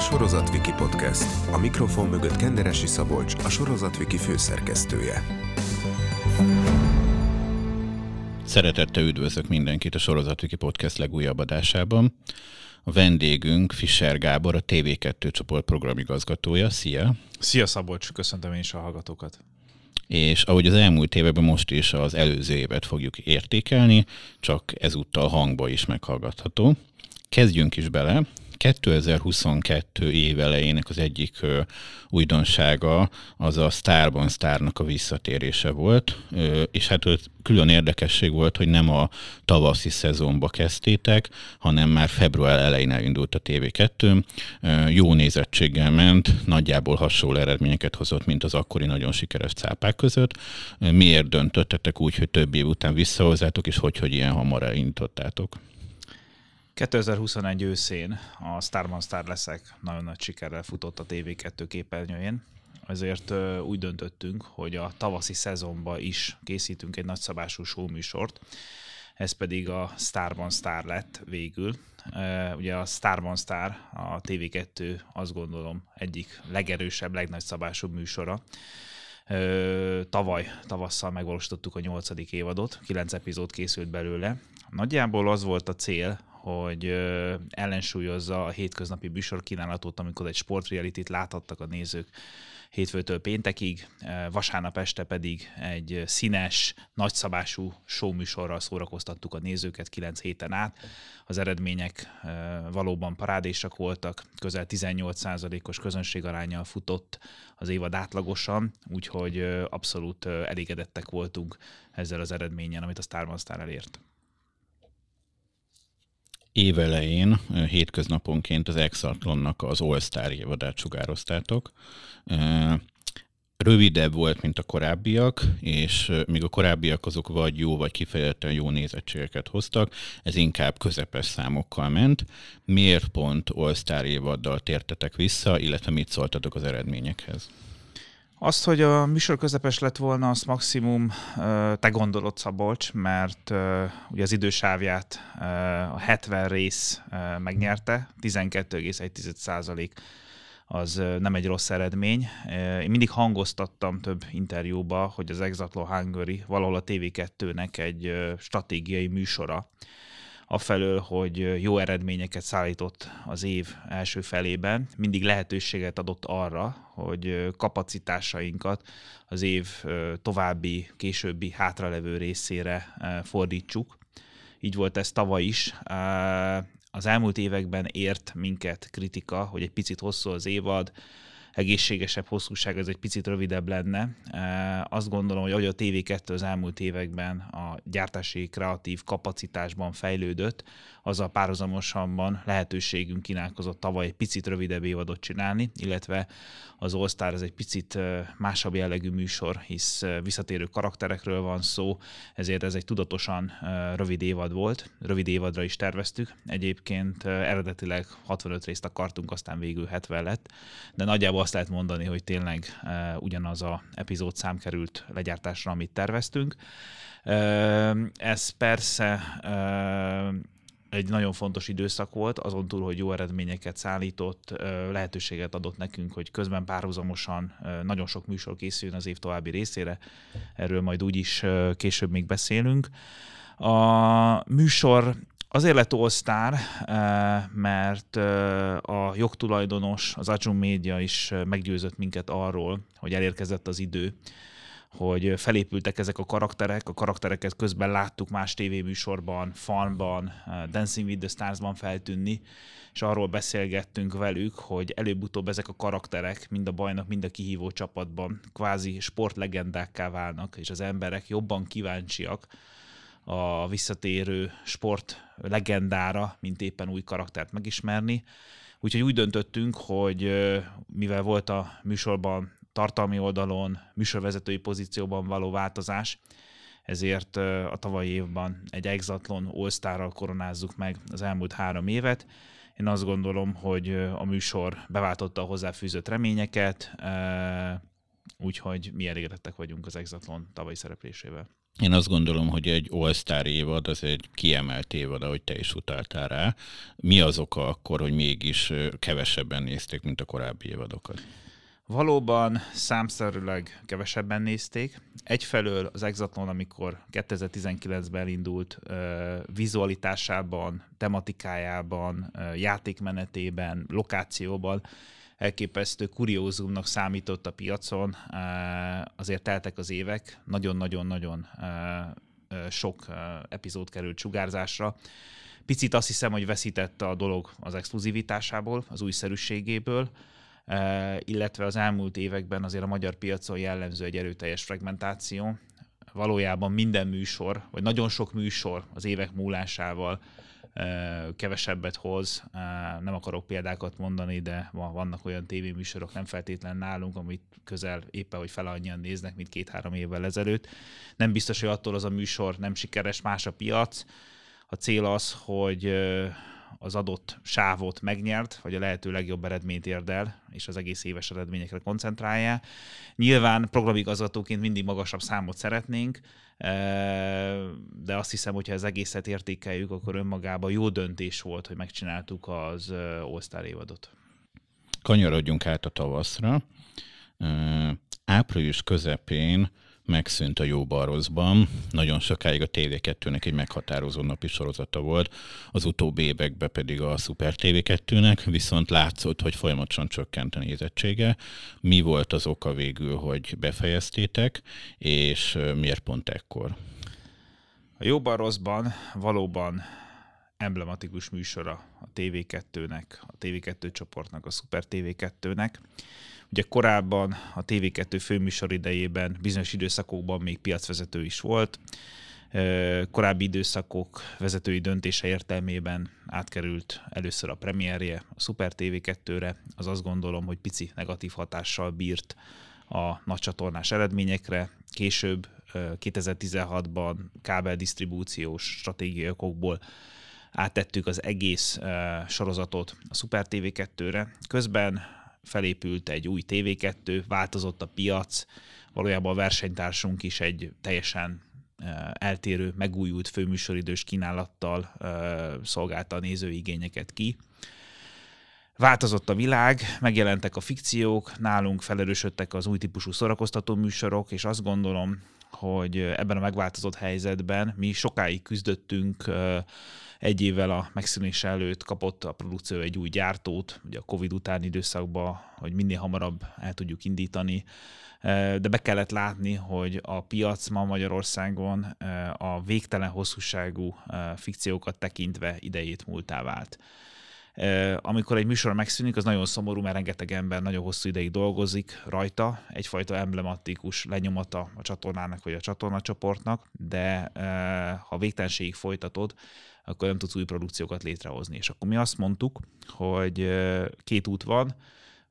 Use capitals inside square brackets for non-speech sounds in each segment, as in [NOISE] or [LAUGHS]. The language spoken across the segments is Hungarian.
Sorozatviki Podcast. A mikrofon mögött Kenderesi Szabolcs, a Sorozatviki főszerkesztője. Szeretettel üdvözlök mindenkit a Sorozatviki Podcast legújabb adásában. A vendégünk Fischer Gábor, a TV2 csoport programigazgatója. Szia! Szia Szabolcs, köszöntöm én is a hallgatókat és ahogy az elmúlt években most is az előző évet fogjuk értékelni, csak ezúttal hangba is meghallgatható. Kezdjünk is bele. 2022 év elejének az egyik újdonsága az a Starban Starnak a visszatérése volt, és hát külön érdekesség volt, hogy nem a tavaszi szezonba kezdtétek, hanem már február elején elindult a TV2, ö, jó nézettséggel ment, nagyjából hasonló eredményeket hozott, mint az akkori nagyon sikeres cápák között. Miért döntöttetek úgy, hogy több év után visszahozzátok, és hogy, hogy ilyen hamar elindítottátok? 2021 őszén a Starman Star leszek nagyon nagy sikerrel futott a TV2 képernyőjén, ezért úgy döntöttünk, hogy a tavaszi szezonban is készítünk egy nagyszabású showműsort, ez pedig a Starban Star lett végül. Ugye a Starban Star, a TV2 azt gondolom egyik legerősebb, legnagyobb műsora. Tavaly, tavasszal megvalósítottuk a nyolcadik évadot, kilenc epizód készült belőle. Nagyjából az volt a cél, hogy ellensúlyozza a hétköznapi kínálatot, amikor egy sportrealitit láthattak a nézők hétfőtől péntekig, vasárnap este pedig egy színes, nagyszabású showműsorral szórakoztattuk a nézőket kilenc héten át. Az eredmények valóban parádésak voltak, közel 18%-os közönségarányjal futott az évad átlagosan, úgyhogy abszolút elégedettek voltunk ezzel az eredménnyel, amit a Starman Star elért évelején hétköznaponként az Exatlonnak az All-Star évadát sugároztátok. Rövidebb volt, mint a korábbiak, és míg a korábbiak azok vagy jó, vagy kifejezetten jó nézettségeket hoztak, ez inkább közepes számokkal ment. Miért pont All-Star évaddal tértetek vissza, illetve mit szóltatok az eredményekhez? Azt, hogy a műsor közepes lett volna, azt maximum te gondolod, Szabolcs, mert ugye az idősávját a 70 rész megnyerte, 12,1 az nem egy rossz eredmény. Én mindig hangoztattam több interjúba, hogy az Exatlo Hungary valahol a TV2-nek egy stratégiai műsora, afelől, hogy jó eredményeket szállított az év első felében, mindig lehetőséget adott arra, hogy kapacitásainkat az év további, későbbi hátralevő részére fordítsuk. Így volt ez tavaly is. Az elmúlt években ért minket kritika, hogy egy picit hosszú az évad, egészségesebb hosszúság, ez egy picit rövidebb lenne. Azt gondolom, hogy ahogy a TV2 az elmúlt években a gyártási kreatív kapacitásban fejlődött, az a párhuzamosan lehetőségünk kínálkozott tavaly egy picit rövidebb évadot csinálni, illetve az All Star ez egy picit másabb jellegű műsor, hisz visszatérő karakterekről van szó, ezért ez egy tudatosan rövid évad volt, rövid évadra is terveztük. Egyébként eredetileg 65 részt akartunk, aztán végül 70 lett, de nagyjából azt lehet mondani, hogy tényleg ugyanaz a epizód szám került legyártásra, amit terveztünk. Ez persze egy nagyon fontos időszak volt, azon túl, hogy jó eredményeket szállított, lehetőséget adott nekünk, hogy közben párhuzamosan nagyon sok műsor készüljön az év további részére. Erről majd úgyis később még beszélünk. A műsor Azért lett All mert a jogtulajdonos, az Ajun Media is meggyőzött minket arról, hogy elérkezett az idő, hogy felépültek ezek a karakterek, a karaktereket közben láttuk más tévéműsorban, Farmban, Dancing with the Stars-ban feltűnni, és arról beszélgettünk velük, hogy előbb-utóbb ezek a karakterek mind a bajnak, mind a kihívó csapatban kvázi sportlegendákká válnak, és az emberek jobban kíváncsiak a visszatérő sport legendára, mint éppen új karaktert megismerni. Úgyhogy úgy döntöttünk, hogy mivel volt a műsorban tartalmi oldalon, műsorvezetői pozícióban való változás, ezért a tavalyi évben egy Exatlon all koronázzuk meg az elmúlt három évet. Én azt gondolom, hogy a műsor beváltotta a hozzáfűzött reményeket, úgyhogy mi elégedettek vagyunk az Exatlon tavalyi szereplésével. Én azt gondolom, hogy egy All-Star évad az egy kiemelt évad, ahogy te is utaltál rá. Mi az oka akkor, hogy mégis kevesebben nézték, mint a korábbi évadokat? Valóban számszerűleg kevesebben nézték. Egyfelől az Exatlon, amikor 2019-ben indult, vizualitásában, tematikájában, játékmenetében, lokációban elképesztő kuriózumnak számított a piacon. Azért teltek az évek, nagyon-nagyon-nagyon sok epizód került sugárzásra. Picit azt hiszem, hogy veszítette a dolog az exkluzivitásából, az újszerűségéből, illetve az elmúlt években azért a magyar piacon jellemző egy erőteljes fragmentáció. Valójában minden műsor, vagy nagyon sok műsor az évek múlásával kevesebbet hoz. Nem akarok példákat mondani, de vannak olyan tévéműsorok, nem feltétlen nálunk, amit közel éppen, hogy fel annyian néznek, mint két-három évvel ezelőtt. Nem biztos, hogy attól az a műsor nem sikeres, más a piac. A cél az, hogy az adott sávot megnyert, vagy a lehető legjobb eredményt érd el, és az egész éves eredményekre koncentrálja. Nyilván programigazgatóként mindig magasabb számot szeretnénk, de azt hiszem, hogyha az egészet értékeljük, akkor önmagában jó döntés volt, hogy megcsináltuk az All-Star évadot. Kanyarodjunk át a tavaszra. Április közepén megszűnt a jóban rosszban. Nagyon sokáig a TV2-nek egy meghatározó napi sorozata volt, az utóbbi években pedig a Super TV2-nek, viszont látszott, hogy folyamatosan csökkent a nézettsége. Mi volt az oka végül, hogy befejeztétek, és miért pont ekkor? A jóban rosszban valóban emblematikus műsora a TV2-nek, a TV2 csoportnak, a Super TV2-nek. Ugye korábban a TV2 főműsor idejében bizonyos időszakokban még piacvezető is volt, korábbi időszakok vezetői döntése értelmében átkerült először a premierje a Super TV2-re, az azt gondolom, hogy pici negatív hatással bírt a nagy csatornás eredményekre. Később 2016-ban kábel disztribúciós stratégiai okokból áttettük az egész sorozatot a Super TV2-re. Közben felépült egy új TV2, változott a piac, valójában a versenytársunk is egy teljesen eltérő, megújult főműsoridős kínálattal szolgálta a nézői igényeket ki. Változott a világ, megjelentek a fikciók, nálunk felerősödtek az új típusú szórakoztató műsorok, és azt gondolom, hogy ebben a megváltozott helyzetben mi sokáig küzdöttünk egy évvel a megszűnés előtt kapott a produkció egy új gyártót, ugye a Covid utáni időszakban, hogy minél hamarabb el tudjuk indítani, de be kellett látni, hogy a piac ma Magyarországon a végtelen hosszúságú fikciókat tekintve idejét múltá vált amikor egy műsor megszűnik, az nagyon szomorú, mert rengeteg ember nagyon hosszú ideig dolgozik rajta, egyfajta emblematikus lenyomata a csatornának vagy a csatornacsoportnak, de ha végtelenségig folytatod, akkor nem tudsz új produkciókat létrehozni. És akkor mi azt mondtuk, hogy két út van,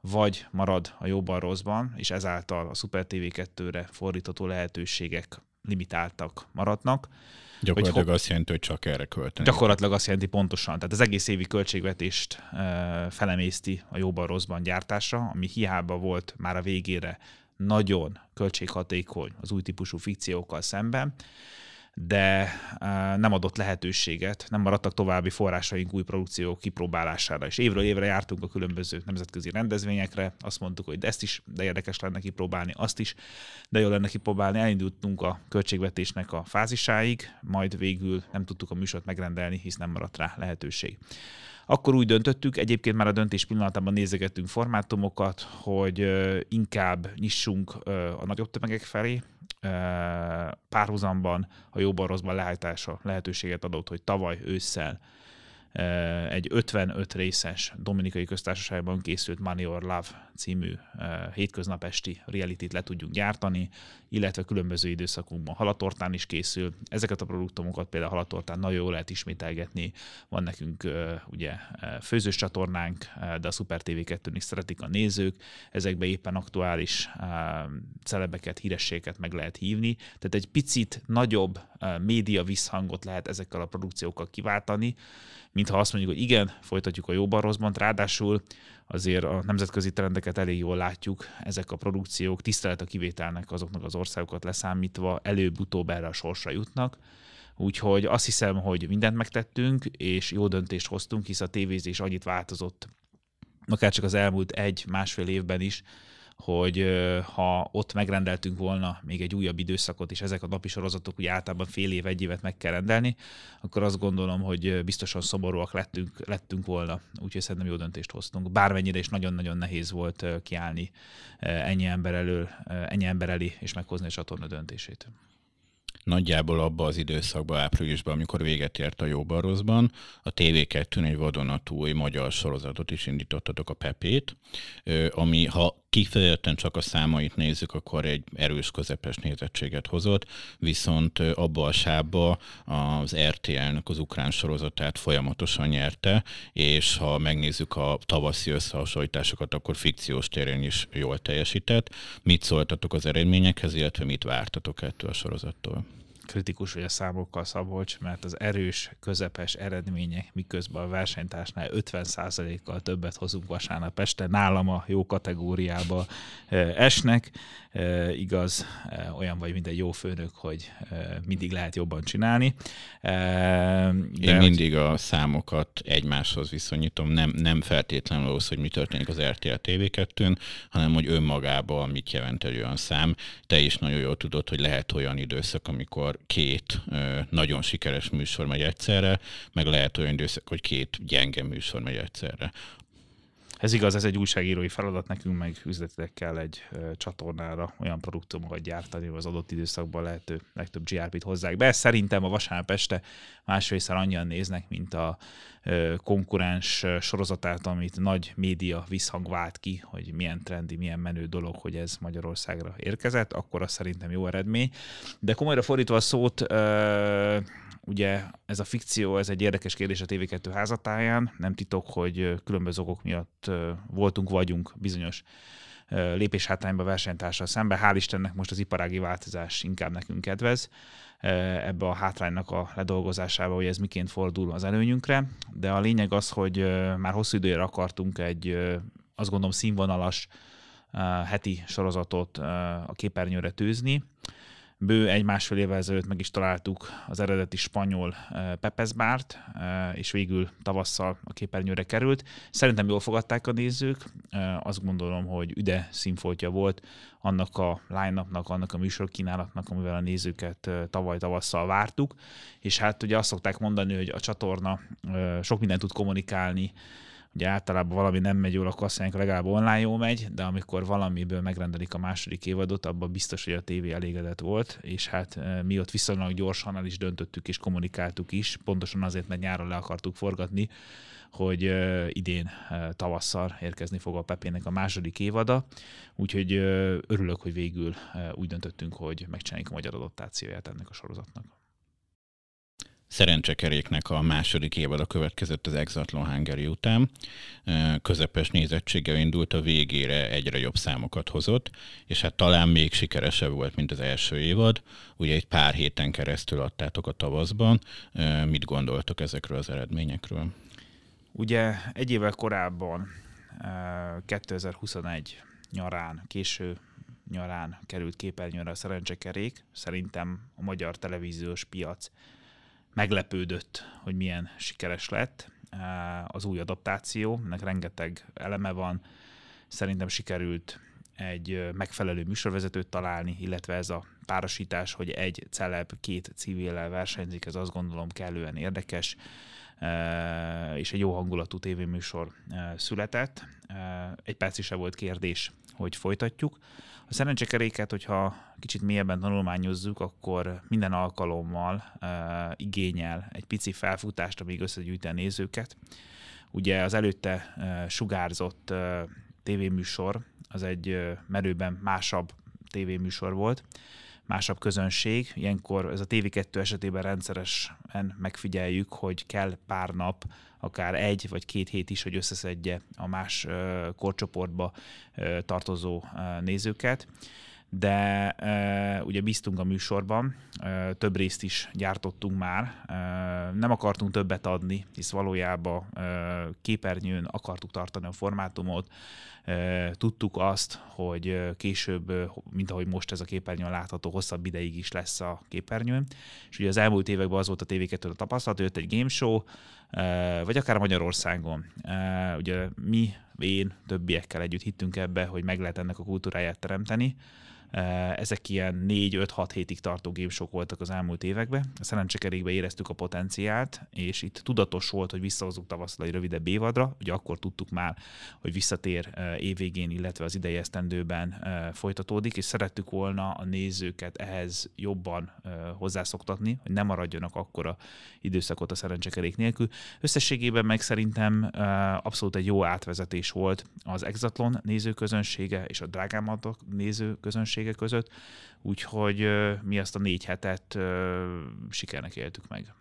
vagy marad a jobban rosszban, és ezáltal a Super TV2-re fordítható lehetőségek limitáltak maradnak, Gyakorlatilag hogy, azt jelenti, hogy csak erre költeni. Gyakorlatilag azt jelenti pontosan. Tehát az egész évi költségvetést felemészti a jóban rosszban gyártásra, ami hiába volt már a végére nagyon költséghatékony az új típusú fikciókkal szemben, de nem adott lehetőséget, nem maradtak további forrásaink új produkciók kipróbálására, és évről évre jártunk a különböző nemzetközi rendezvényekre, azt mondtuk, hogy de ezt is, de érdekes lenne kipróbálni, azt is, de jó lenne kipróbálni, elindultunk a költségvetésnek a fázisáig, majd végül nem tudtuk a műsort megrendelni, hisz nem maradt rá lehetőség. Akkor úgy döntöttük, egyébként már a döntés pillanatában nézegettünk formátumokat, hogy inkább nyissunk a nagyobb tömegek felé, párhuzamban a jóban rosszban lehetőséget adott, hogy tavaly ősszel egy 55 részes Dominikai Köztársaságban készült Money or Love című hétköznapesti reality le tudjunk gyártani, illetve különböző időszakokban halatortán is készül. Ezeket a produktumokat például halatortán nagyon jól lehet ismételgetni. Van nekünk ugye főzős csatornánk, de a Super tv 2 is szeretik a nézők. Ezekbe éppen aktuális celebeket, hírességeket meg lehet hívni. Tehát egy picit nagyobb média visszhangot lehet ezekkel a produkciókkal kiváltani, mintha azt mondjuk, hogy igen, folytatjuk a jóban rosszban, ráadásul azért a nemzetközi trendeket elég jól látjuk, ezek a produkciók tisztelet a kivételnek azoknak az országokat leszámítva előbb-utóbb erre a sorsra jutnak, Úgyhogy azt hiszem, hogy mindent megtettünk, és jó döntést hoztunk, hisz a tévézés annyit változott, akár csak az elmúlt egy-másfél évben is, hogy ha ott megrendeltünk volna még egy újabb időszakot, és ezek a napi sorozatok ugye általában fél év, egy évet meg kell rendelni, akkor azt gondolom, hogy biztosan szomorúak lettünk, lettünk volna. Úgyhogy szerintem jó döntést hoztunk. Bármennyire is nagyon-nagyon nehéz volt kiállni ennyi ember elől, ennyi ember elé, és meghozni a csatorna döntését nagyjából abban az időszakban, áprilisban, amikor véget ért a Jóbarozban, a TV2-n egy vadonatúj magyar sorozatot is indítottatok a Pepét, ami ha kifejezetten csak a számait nézzük, akkor egy erős közepes nézettséget hozott, viszont abba a sábba az RTL-nek az ukrán sorozatát folyamatosan nyerte, és ha megnézzük a tavaszi összehasonlításokat, akkor fikciós téren is jól teljesített. Mit szóltatok az eredményekhez, illetve mit vártatok ettől a sorozattól? Kritikus vagy a számokkal Szabolcs, mert az erős, közepes eredmények, miközben a versenytársnál 50%-kal többet hozunk vasárnap este, nálam a jó kategóriába esnek. Igaz, olyan vagy, mint egy jó főnök, hogy mindig lehet jobban csinálni. De Én mindig a számokat egymáshoz viszonyítom, nem, nem feltétlenül az, hogy mi történik az RTL TV2-n, hanem hogy önmagában mit jelent egy olyan szám. Te is nagyon jól tudod, hogy lehet olyan időszak, amikor két nagyon sikeres műsor megy egyszerre, meg lehet olyan időszak, hogy két gyenge műsor megy egyszerre. Ez igaz, ez egy újságírói feladat, nekünk meg üzletileg kell egy csatornára olyan produktumokat gyártani, hogy az adott időszakban lehető legtöbb GRP-t hozzák be. Szerintem a vasárnap este másrészt annyian néznek, mint a konkurens sorozatát, amit nagy média visszhang vált ki, hogy milyen trendi, milyen menő dolog, hogy ez Magyarországra érkezett, akkor az szerintem jó eredmény. De komolyra fordítva a szót, Ugye ez a fikció, ez egy érdekes kérdés a TV2 házatáján. Nem titok, hogy különböző okok miatt voltunk, vagyunk bizonyos lépés hátrányba versenytársal szembe. Hál' Istennek most az iparági változás inkább nekünk kedvez ebbe a hátránynak a ledolgozásába, hogy ez miként fordul az előnyünkre, de a lényeg az, hogy már hosszú időre akartunk egy, azt gondolom, színvonalas heti sorozatot a képernyőre tűzni, bő egy-másfél évvel ezelőtt meg is találtuk az eredeti spanyol eh, Pepesbárt, eh, és végül tavasszal a képernyőre került. Szerintem jól fogadták a nézők, eh, azt gondolom, hogy üde színfoltja volt annak a line annak a műsorkínálatnak, amivel a nézőket tavaly tavasszal vártuk, és hát ugye azt szokták mondani, hogy a csatorna sok mindent tud kommunikálni, Ugye általában valami nem megy jól, akkor azt mondják, legalább online jól megy, de amikor valamiből megrendelik a második évadot, abban biztos, hogy a tévé elégedett volt, és hát eh, mi ott viszonylag gyorsan el is döntöttük és kommunikáltuk is, pontosan azért, mert nyáron le akartuk forgatni, hogy uh, idén uh, tavasszal érkezni fog a Pepének a második évada, úgyhogy örülök, hogy végül úgy döntöttünk, hogy megcsináljuk a magyar adaptációját ennek a sorozatnak. Szerencsekeréknek a második évad a következett az Exatlon Hungary után. Közepes nézettséggel indult, a végére egyre jobb számokat hozott, és hát talán még sikeresebb volt, mint az első évad. Ugye egy pár héten keresztül adtátok a tavaszban. Mit gondoltok ezekről az eredményekről? Ugye egy évvel korábban, 2021 nyarán, késő nyarán került képernyőre a szerencsekerék. Szerintem a magyar televíziós piac meglepődött, hogy milyen sikeres lett eh, az új adaptáció, ennek rengeteg eleme van, szerintem sikerült egy eh, megfelelő műsorvezetőt találni, illetve ez a párosítás, hogy egy celeb két civil versenyzik, ez azt gondolom kellően érdekes, eh, és egy jó hangulatú tévéműsor született. Egy perc is volt kérdés, hogy folytatjuk. A szerencsekeréket, hogyha kicsit mélyebben tanulmányozzuk, akkor minden alkalommal uh, igényel egy pici felfutást, amíg összegyűjti a nézőket. Ugye az előtte uh, sugárzott uh, tévéműsor, az egy uh, merőben másabb tévéműsor volt, másabb közönség. Ilyenkor ez a TV2 esetében rendszeresen megfigyeljük, hogy kell pár nap, akár egy vagy két hét is, hogy összeszedje a más korcsoportba tartozó nézőket de e, ugye bíztunk a műsorban, e, több részt is gyártottunk már, e, nem akartunk többet adni, hisz valójában e, képernyőn akartuk tartani a formátumot, e, tudtuk azt, hogy később, mint ahogy most ez a képernyőn látható, hosszabb ideig is lesz a képernyőn, és ugye az elmúlt években az volt a tv 2 a tapasztalat, jött egy game show, e, vagy akár Magyarországon. E, ugye mi, én, többiekkel együtt hittünk ebbe, hogy meg lehet ennek a kultúráját teremteni, ezek ilyen 4-5-6 hétig tartó gamesok voltak az elmúlt években. A szerencsekerékbe éreztük a potenciált, és itt tudatos volt, hogy visszahozunk tavasszal egy rövidebb évadra. Ugye akkor tudtuk már, hogy visszatér évvégén, illetve az idei esztendőben folytatódik, és szerettük volna a nézőket ehhez jobban hozzászoktatni, hogy ne maradjanak akkora időszakot a szerencsekerék nélkül. Összességében meg szerintem abszolút egy jó átvezetés volt az Exatlon nézőközönsége és a Drágámatok nézőközönsége közönsége között, úgyhogy mi ezt a négy hetet sikernek éltük meg.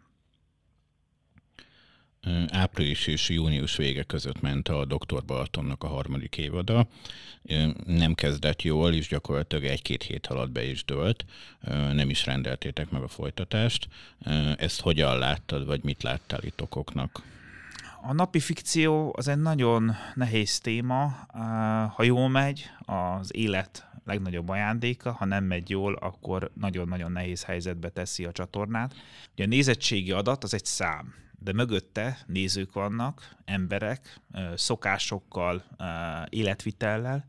Április és június vége között ment a Dr. Balatonnak a harmadik évada. Nem kezdett jól, és gyakorlatilag egy-két hét alatt be is dőlt. Nem is rendeltétek meg a folytatást. Ezt hogyan láttad, vagy mit láttál itt okoknak? A napi fikció az egy nagyon nehéz téma. Ha jól megy, az élet legnagyobb ajándéka, ha nem megy jól, akkor nagyon-nagyon nehéz helyzetbe teszi a csatornát. Ugye a nézettségi adat az egy szám, de mögötte nézők vannak, emberek, szokásokkal, életvitellel,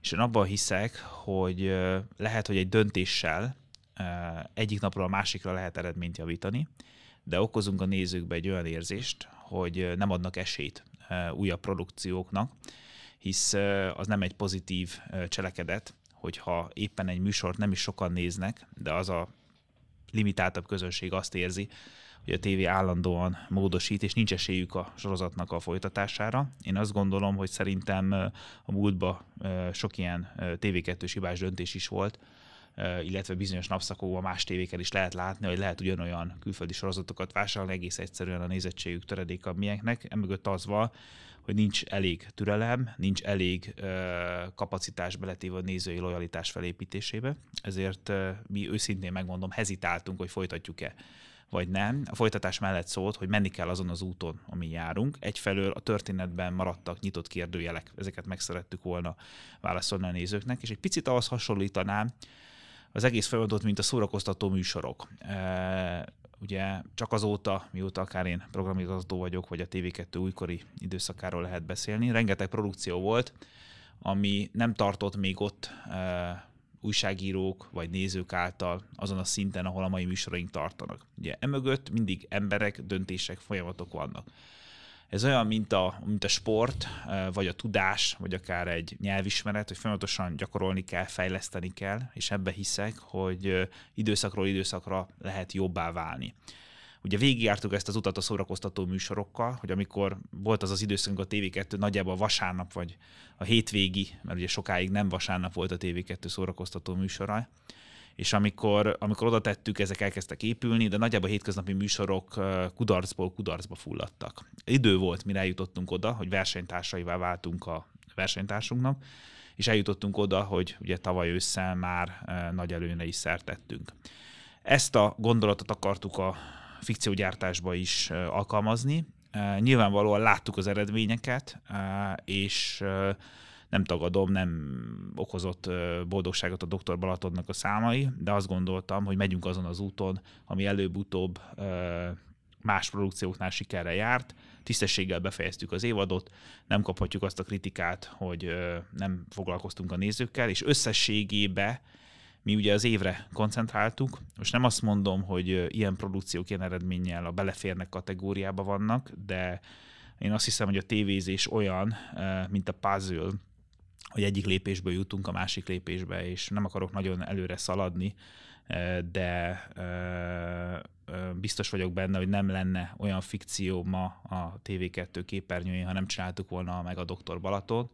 és én abban hiszek, hogy lehet, hogy egy döntéssel egyik napról a másikra lehet eredményt javítani, de okozunk a nézőkbe egy olyan érzést, hogy nem adnak esélyt újabb produkcióknak, hisz az nem egy pozitív cselekedet, hogyha éppen egy műsort nem is sokan néznek, de az a limitáltabb közönség azt érzi, hogy a tévé állandóan módosít, és nincs esélyük a sorozatnak a folytatására. Én azt gondolom, hogy szerintem a múltban sok ilyen TV2-s hibás döntés is volt, illetve bizonyos napszakokban más tévéken is lehet látni, hogy lehet ugyanolyan külföldi sorozatokat vásárolni, egész egyszerűen a nézettségük töredék miénknek. Emögött az van, hogy nincs elég türelem, nincs elég uh, kapacitás beletéve a nézői lojalitás felépítésébe, ezért uh, mi őszintén megmondom, hezitáltunk, hogy folytatjuk-e vagy nem. A folytatás mellett szólt, hogy menni kell azon az úton, amin járunk. Egyfelől a történetben maradtak nyitott kérdőjelek, ezeket meg szerettük volna válaszolni a nézőknek, és egy picit ahhoz hasonlítanám az egész folyamatot, mint a szórakoztató műsorok ugye csak azóta, mióta akár én programigazgató vagyok, vagy a TV2 újkori időszakáról lehet beszélni, rengeteg produkció volt, ami nem tartott még ott e, újságírók vagy nézők által azon a szinten, ahol a mai műsoraink tartanak. Ugye emögött mindig emberek, döntések, folyamatok vannak. Ez olyan, mint a, mint a sport, vagy a tudás, vagy akár egy nyelvismeret, hogy folyamatosan gyakorolni kell, fejleszteni kell, és ebbe hiszek, hogy időszakról időszakra lehet jobbá válni. Ugye végigjártuk ezt az utat a szórakoztató műsorokkal, hogy amikor volt az az időszakunk a TV2, nagyjából vasárnap vagy a hétvégi, mert ugye sokáig nem vasárnap volt a TV2 szórakoztató műsora, és amikor, amikor oda tettük, ezek elkezdtek épülni, de nagyjából hétköznapi műsorok kudarcból kudarcba fulladtak. Idő volt, mire eljutottunk oda, hogy versenytársaivá váltunk a versenytársunknak, és eljutottunk oda, hogy ugye tavaly ősszel már nagy előne is szertettünk. Ezt a gondolatot akartuk a fikciógyártásba is alkalmazni. Nyilvánvalóan láttuk az eredményeket, és nem tagadom, nem okozott boldogságot a Dr. Balatonnak a számai, de azt gondoltam, hogy megyünk azon az úton, ami előbb-utóbb más produkcióknál sikerre járt, tisztességgel befejeztük az évadot, nem kaphatjuk azt a kritikát, hogy nem foglalkoztunk a nézőkkel, és összességébe mi ugye az évre koncentráltuk. Most nem azt mondom, hogy ilyen produkciók ilyen eredménnyel a beleférnek kategóriába vannak, de én azt hiszem, hogy a tévézés olyan, mint a puzzle, hogy egyik lépésből jutunk a másik lépésbe, és nem akarok nagyon előre szaladni, eh, de eh, eh, biztos vagyok benne, hogy nem lenne olyan fikció ma a TV2 képernyőjén, ha nem csináltuk volna meg a Doktor Balaton,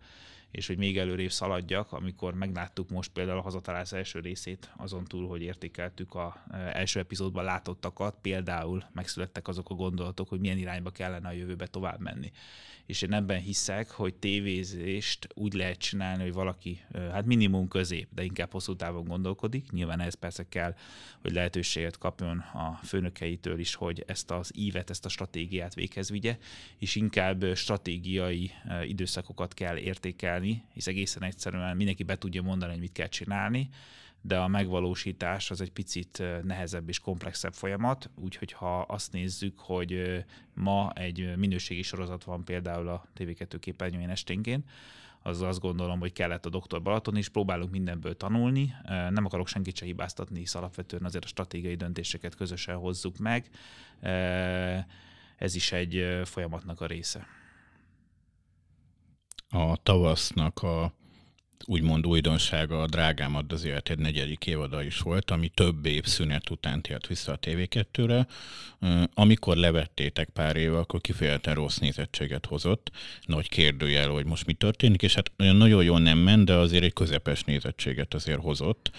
és hogy még előrébb szaladjak, amikor megláttuk most például a hazatalálás első részét, azon túl, hogy értékeltük a első epizódban látottakat, például megszülettek azok a gondolatok, hogy milyen irányba kellene a jövőbe tovább menni. És én ebben hiszek, hogy tévézést úgy lehet csinálni, hogy valaki, hát minimum közép, de inkább hosszú távon gondolkodik. Nyilván ez persze kell, hogy lehetőséget kapjon a főnökeitől is, hogy ezt az ívet, ezt a stratégiát véghez vigye, és inkább stratégiai időszakokat kell értékelni, hisz egészen egyszerűen mindenki be tudja mondani, hogy mit kell csinálni, de a megvalósítás az egy picit nehezebb és komplexebb folyamat, úgyhogy ha azt nézzük, hogy ma egy minőségi sorozat van például a TV2 képernyőjén esténként, az azt gondolom, hogy kellett a doktor Balaton, és próbálunk mindenből tanulni. Nem akarok senkit se hibáztatni, hisz alapvetően azért a stratégiai döntéseket közösen hozzuk meg. Ez is egy folyamatnak a része. A tavasznak a úgymond újdonsága a Drágámad az egy negyedik évada is volt, ami több év szünet után tért vissza a TV2-re. Amikor levettétek pár éve, akkor kifejezetten rossz nézettséget hozott. Nagy kérdőjel, hogy most mi történik, és hát olyan nagyon jól nem ment, de azért egy közepes nézettséget azért hozott.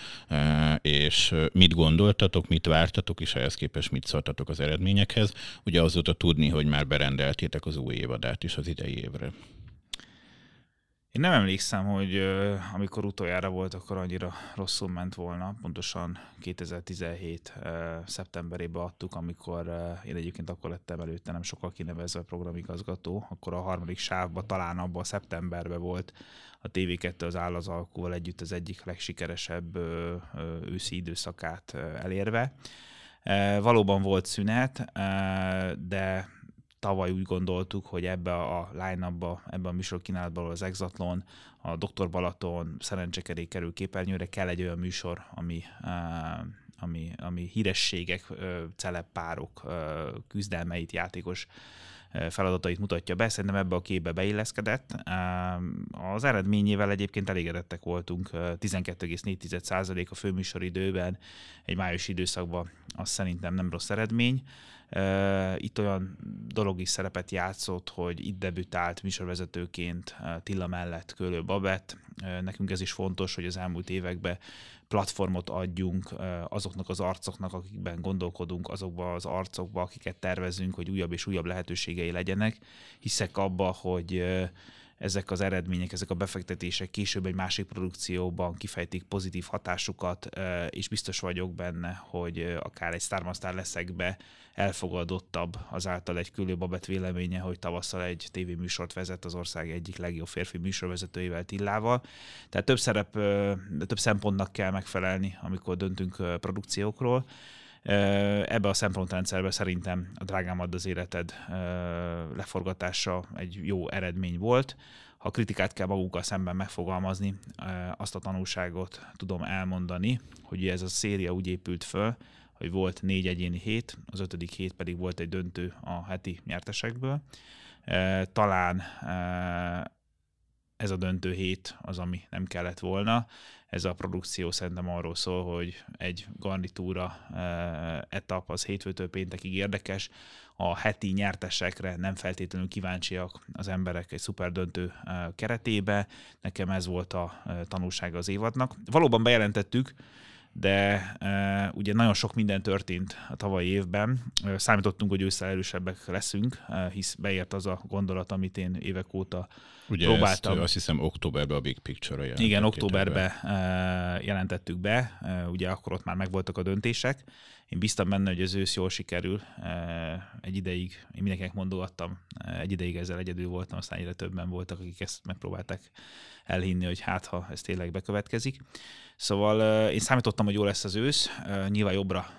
És mit gondoltatok, mit vártatok, és ehhez képest mit szóltatok az eredményekhez? Ugye azóta tudni, hogy már berendeltétek az új évadát is az idei évre. Én nem emlékszem, hogy amikor utoljára volt, akkor annyira rosszul ment volna. Pontosan 2017 uh, szeptemberében adtuk, amikor én egyébként akkor lettem előtte nem sokkal kinevezve programigazgató, akkor a harmadik sávban, talán abban a szeptemberben volt a TV2 az áll az alkúval együtt az egyik legsikeresebb őszi időszakát elérve. Valóban volt szünet, de tavaly úgy gondoltuk, hogy ebbe a line-upba, ebbe a műsorkínálatban az Exatlon, a Dr. Balaton, szerencsekerék kerül képernyőre, kell egy olyan műsor, ami, ami, ami hírességek, celeppárok küzdelmeit, játékos feladatait mutatja be. Szerintem ebbe a képbe beilleszkedett. Az eredményével egyébként elégedettek voltunk. 12,4% a főműsoridőben egy május időszakban, az szerintem nem rossz eredmény. Itt olyan dolog is szerepet játszott, hogy itt debütált műsorvezetőként Tilla mellett Kölő Babett. Nekünk ez is fontos, hogy az elmúlt években platformot adjunk azoknak az arcoknak, akikben gondolkodunk, azokba az arcokba, akiket tervezünk, hogy újabb és újabb lehetőségei legyenek. Hiszek abba, hogy ezek az eredmények, ezek a befektetések később egy másik produkcióban kifejtik pozitív hatásukat, és biztos vagyok benne, hogy akár egy Starmaster leszekbe elfogadottabb azáltal egy külő babet véleménye, hogy tavasszal egy tévéműsort vezet az ország egyik legjobb férfi műsorvezetőjével Tillával. Tehát több szerep, több szempontnak kell megfelelni, amikor döntünk produkciókról. Ebbe a szempontrendszerbe szerintem a Drágám add az életed leforgatása egy jó eredmény volt. Ha kritikát kell magunkkal szemben megfogalmazni, azt a tanulságot tudom elmondani, hogy ez a széria úgy épült föl, hogy volt négy egyéni hét, az ötödik hét pedig volt egy döntő a heti nyertesekből. Talán ez a döntő hét az, ami nem kellett volna. Ez a produkció szerintem arról szól, hogy egy garnitúra etap az hétfőtől péntekig érdekes, a heti nyertesekre nem feltétlenül kíváncsiak az emberek egy szuper döntő keretébe. Nekem ez volt a tanulsága az évadnak. Valóban bejelentettük, de e, ugye nagyon sok minden történt a tavalyi évben. Számítottunk, hogy ősszel erősebbek leszünk, e, hisz beért az a gondolat, amit én évek óta ugye próbáltam. Ezt, azt hiszem októberben a Big Picture-ra Igen, októberben be. jelentettük be, ugye akkor ott már megvoltak a döntések. Én biztam benne, hogy az ősz jól sikerül. Egy ideig, én mindenkinek mondogattam, egy ideig ezzel egyedül voltam, aztán egyre többen voltak, akik ezt megpróbálták elhinni, hogy hát ha ez tényleg bekövetkezik. Szóval én számítottam, hogy jó lesz az ősz, nyilván jobbra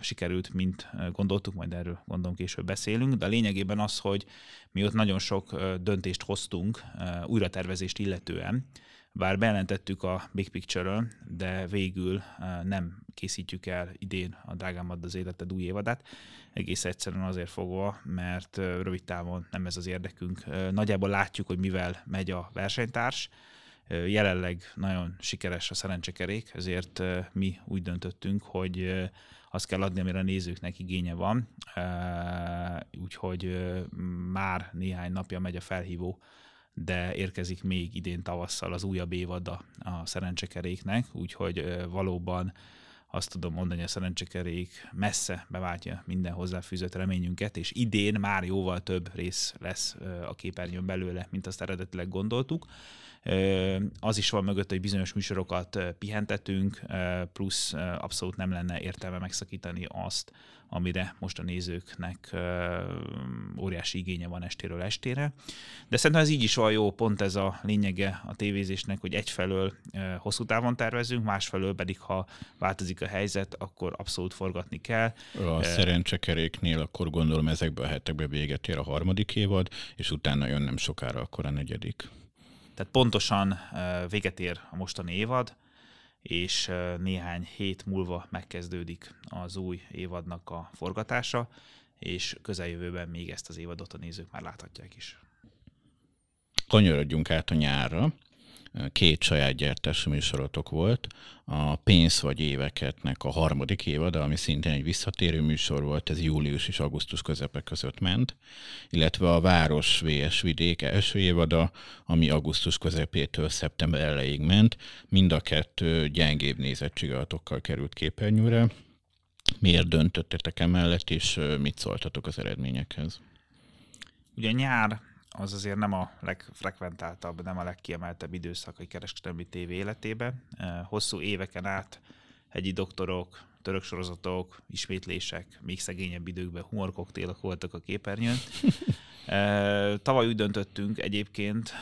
sikerült, mint gondoltuk, majd erről gondolom később beszélünk, de a lényegében az, hogy mi ott nagyon sok döntést hoztunk újratervezést illetően, bár bejelentettük a Big Picture-ről, de végül nem készítjük el idén a Drágámad az életed új évadát, egész egyszerűen azért fogva, mert rövid távon nem ez az érdekünk. Nagyjából látjuk, hogy mivel megy a versenytárs, jelenleg nagyon sikeres a szerencsekerék, ezért mi úgy döntöttünk, hogy azt kell adni, amire a nézőknek igénye van. Úgyhogy már néhány napja megy a felhívó de érkezik még idén tavasszal az újabb évad a, szerencsekeréknek, úgyhogy valóban azt tudom mondani, a szerencsekerék messze beváltja minden hozzáfűzött reményünket, és idén már jóval több rész lesz a képernyőn belőle, mint azt eredetileg gondoltuk. Az is van mögött, hogy bizonyos műsorokat pihentetünk, plusz abszolút nem lenne értelme megszakítani azt, amire most a nézőknek óriási igénye van estéről estére. De szerintem ez így is van jó, pont ez a lényege a tévézésnek, hogy egyfelől hosszú távon tervezünk, másfelől pedig, ha változik a helyzet, akkor abszolút forgatni kell. A szerencsekeréknél akkor gondolom ezekben a hetekben véget ér a harmadik évad, és utána jön nem sokára akkor a negyedik. Tehát pontosan véget ér a mostani évad, és néhány hét múlva megkezdődik az új évadnak a forgatása, és közeljövőben még ezt az évadot a nézők már láthatják is. Kanyarodjunk át a nyárra két saját gyártású műsorotok volt. A Pénz vagy éveketnek a harmadik évad, ami szintén egy visszatérő műsor volt, ez július és augusztus közepe között ment, illetve a Város VS Vidék első évada, ami augusztus közepétől szeptember elejéig ment. Mind a kettő gyengébb nézettségadatokkal került képernyőre. Miért döntöttetek emellett, és mit szóltatok az eredményekhez? Ugye nyár az azért nem a legfrekventáltabb, nem a legkiemeltebb időszak a kereskedelmi tévé életében. Hosszú éveken át hegyi doktorok, török sorozatok, ismétlések, még szegényebb időkben humorkoktélok voltak a képernyőn. [LAUGHS] Tavaly úgy döntöttünk egyébként,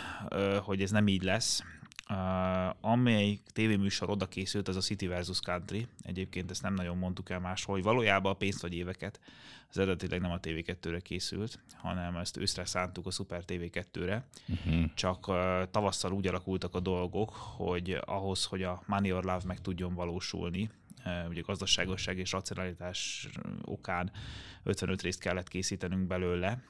hogy ez nem így lesz, Uh, amely tévéműsor oda készült, az a City versus Country. Egyébként ezt nem nagyon mondtuk el máshol, hogy valójában a pénzt vagy éveket az eredetileg nem a TV2-re készült, hanem ezt őszre szántuk a Super TV2-re. Uh-huh. Mhm. Csak uh, tavasszal úgy alakultak a dolgok, hogy ahhoz, hogy a Money or Love meg tudjon valósulni, ugye gazdaságosság és racionalitás okán 55 részt kellett készítenünk belőle,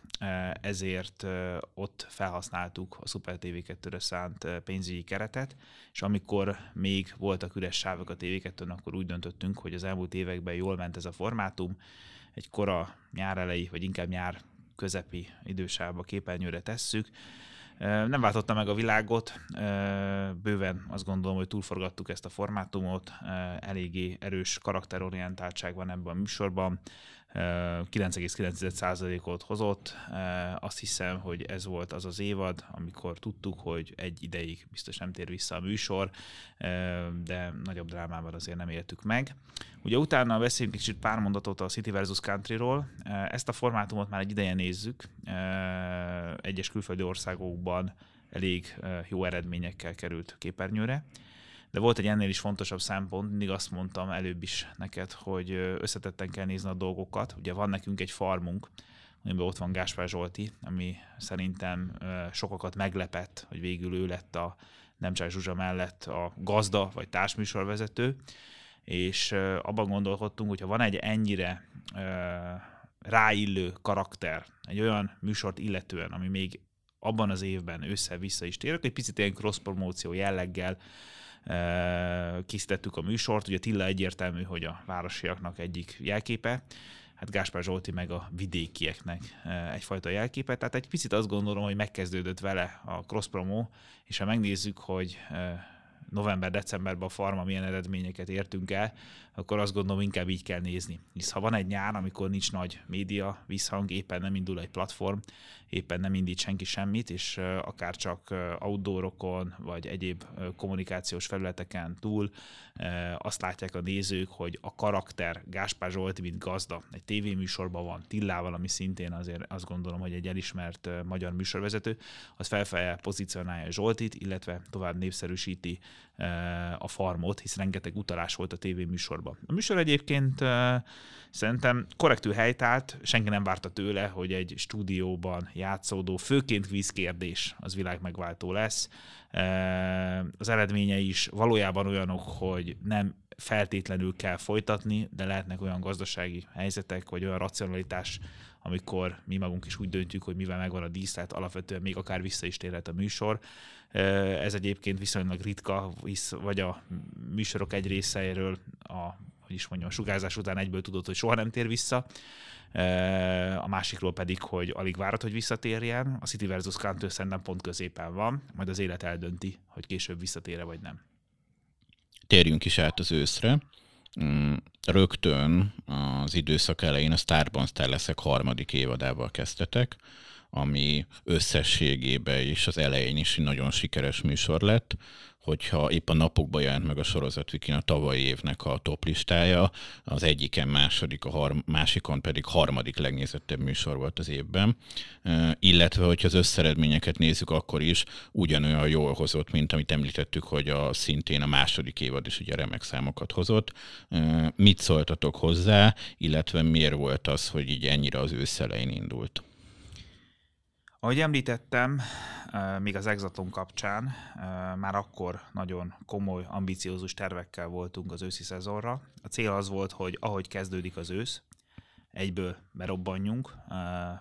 ezért ott felhasználtuk a Super TV2-re szánt pénzügyi keretet, és amikor még voltak üres sávok a TV2-n, akkor úgy döntöttünk, hogy az elmúlt években jól ment ez a formátum, egy kora nyár elejé, vagy inkább nyár közepi idősávba képernyőre tesszük, nem váltotta meg a világot, bőven azt gondolom, hogy túlforgattuk ezt a formátumot, eléggé erős karakterorientáltság van ebben a műsorban, 9,9%-ot hozott. Azt hiszem, hogy ez volt az az évad, amikor tudtuk, hogy egy ideig biztos nem tér vissza a műsor, de nagyobb drámával azért nem éltük meg. Ugye utána beszéljünk kicsit pár mondatot a City versus Country-ról. Ezt a formátumot már egy ideje nézzük. Egyes külföldi országokban elég jó eredményekkel került képernyőre. De volt egy ennél is fontosabb szempont, mindig azt mondtam előbb is neked, hogy összetetten kell nézni a dolgokat. Ugye van nekünk egy farmunk, amiben ott van Gáspár Zsolti, ami szerintem sokakat meglepett, hogy végül ő lett a Nemcsák Zsuzsa mellett a gazda vagy társműsorvezető, és abban gondolkodtunk, hogyha van egy ennyire ráillő karakter, egy olyan műsort illetően, ami még abban az évben össze-vissza is térek, egy picit ilyen cross-promóció jelleggel készítettük a műsort. Ugye Tilla egyértelmű, hogy a városiaknak egyik jelképe, hát Gáspár Zsolti meg a vidékieknek egyfajta jelképe. Tehát egy picit azt gondolom, hogy megkezdődött vele a cross promo, és ha megnézzük, hogy november-decemberben a farma milyen eredményeket értünk el, akkor azt gondolom inkább így kell nézni. Hisz ha van egy nyár, amikor nincs nagy média visszhang, éppen nem indul egy platform, éppen nem indít senki semmit, és akár csak outdoorokon, vagy egyéb kommunikációs felületeken túl azt látják a nézők, hogy a karakter Gáspár Zsolt, mint gazda, egy tévéműsorban van Tillával, ami szintén azért azt gondolom, hogy egy elismert magyar műsorvezető, az felfelé pozícionálja Zsoltit, illetve tovább népszerűsíti a farmot, hisz rengeteg utalás volt a tévéműsorban. A műsor egyébként szerintem korrektül helytált, senki nem várta tőle, hogy egy stúdióban játszódó, főként vízkérdés az világ megváltó lesz. Az eredményei is valójában olyanok, hogy nem feltétlenül kell folytatni, de lehetnek olyan gazdasági helyzetek, vagy olyan racionalitás, amikor mi magunk is úgy döntjük, hogy mivel megvan a díszlet, alapvetően még akár vissza is térhet a műsor. Ez egyébként viszonylag ritka, vagy a műsorok egy részeiről a hogy is mondjam, a sugárzás után egyből tudod, hogy soha nem tér vissza. A másikról pedig, hogy alig várat, hogy visszatérjen. A City versus Country szerintem pont középen van, majd az élet eldönti, hogy később visszatére vagy nem. Térjünk is át az őszre. Mm, rögtön az időszak elején a Starban Starleszek harmadik évadával kezdtetek, ami összességében is az elején is nagyon sikeres műsor lett hogyha épp a napokban jelent meg a sorozatvikin a tavalyi évnek a top listája, az egyiken második, a har- másikon pedig harmadik legnézettebb műsor volt az évben, illetve hogyha az összeredményeket nézzük, akkor is ugyanolyan jól hozott, mint amit említettük, hogy a szintén a második évad is ugye remek számokat hozott. Mit szóltatok hozzá, illetve miért volt az, hogy így ennyire az őszelején indult? Ahogy említettem, még az Exaton kapcsán, már akkor nagyon komoly, ambiciózus tervekkel voltunk az őszi szezonra. A cél az volt, hogy ahogy kezdődik az ősz, egyből berobbanjunk.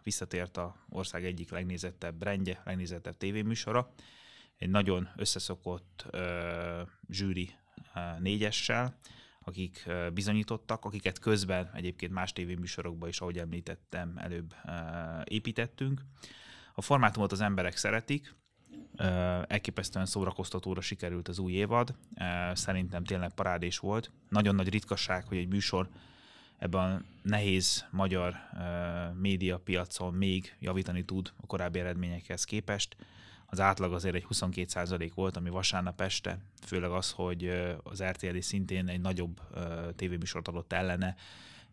Visszatért a ország egyik legnézettebb rendje, legnézettebb tévéműsora. Egy nagyon összeszokott zsűri négyessel, akik bizonyítottak, akiket közben egyébként más tévéműsorokban is, ahogy említettem, előbb építettünk. A formátumot az emberek szeretik, elképesztően szórakoztatóra sikerült az új évad, szerintem tényleg parádés volt. Nagyon nagy ritkaság, hogy egy műsor ebben a nehéz magyar médiapiacon még javítani tud a korábbi eredményekhez képest. Az átlag azért egy 22% volt, ami vasárnap este, főleg az, hogy az RTL szintén egy nagyobb tévéműsort adott ellene,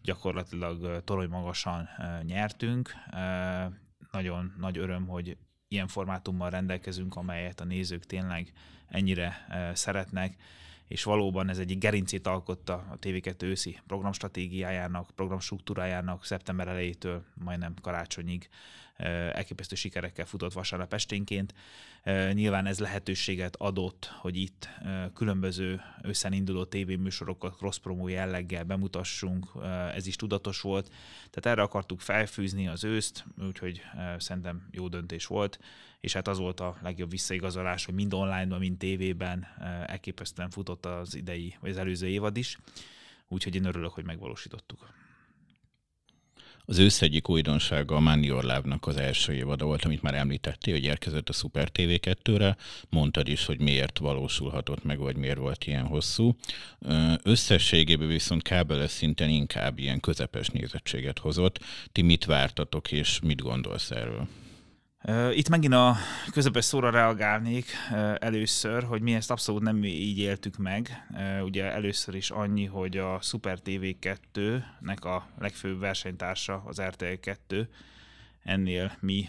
gyakorlatilag torony magasan nyertünk nagyon nagy öröm, hogy ilyen formátummal rendelkezünk, amelyet a nézők tényleg ennyire szeretnek, és valóban ez egyik gerincét alkotta a TV2 őszi programstratégiájának, programstruktúrájának szeptember elejétől majdnem karácsonyig elképesztő sikerekkel futott vasárnap esténként. Nyilván ez lehetőséget adott, hogy itt különböző összen induló tévéműsorokat cross-promo jelleggel bemutassunk, ez is tudatos volt. Tehát erre akartuk felfűzni az őszt, úgyhogy szerintem jó döntés volt, és hát az volt a legjobb visszaigazolás, hogy mind online-ban, mind tévében elképesztően futott az idei, vagy az előző évad is, úgyhogy én örülök, hogy megvalósítottuk. Az ősz egyik újdonsága a Manny Orlávnak az első évada volt, amit már említettél, hogy érkezett a Super TV2-re. Mondtad is, hogy miért valósulhatott meg, vagy miért volt ilyen hosszú. Összességében viszont kábeles szinten inkább ilyen közepes nézettséget hozott. Ti mit vártatok, és mit gondolsz erről? Itt megint a közepes szóra reagálnék először, hogy mi ezt abszolút nem így éltük meg. Ugye először is annyi, hogy a Super TV 2-nek a legfőbb versenytársa az RTL 2, ennél mi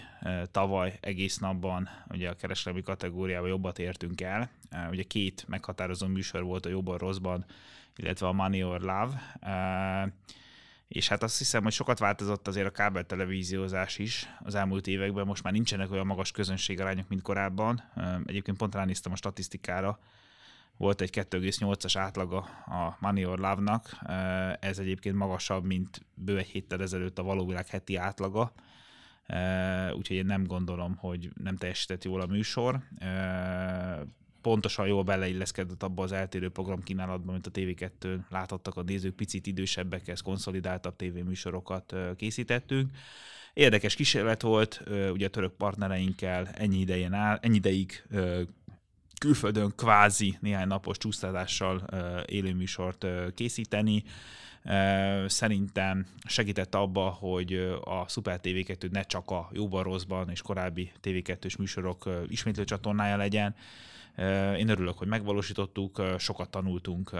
tavaly egész napban ugye a kereskedelmi kategóriában jobbat értünk el. Ugye két meghatározó műsor volt a jobban rosszban, illetve a Money or Love és hát azt hiszem, hogy sokat változott azért a kábel televíziózás is az elmúlt években, most már nincsenek olyan magas közönségarányok, mint korábban. Egyébként pont ránéztem a statisztikára, volt egy 2,8-as átlaga a Money or Love-nak, ez egyébként magasabb, mint bő egy héttel ezelőtt a valóvilág heti átlaga, úgyhogy én nem gondolom, hogy nem teljesített jól a műsor pontosan jól beleilleszkedett abba az eltérő programkínálatba, mint a TV2 láthattak a nézők, picit idősebbek, ez konszolidáltabb tévéműsorokat készítettünk. Érdekes kísérlet volt, ugye a török partnereinkkel ennyi idején áll, ennyi ideig külföldön kvázi néhány napos csúsztatással élőműsort készíteni. Szerintem segített abba, hogy a Super TV2 ne csak a jóban rosszban és korábbi TV2-s műsorok ismétlő csatornája legyen, én örülök, hogy megvalósítottuk, sokat tanultunk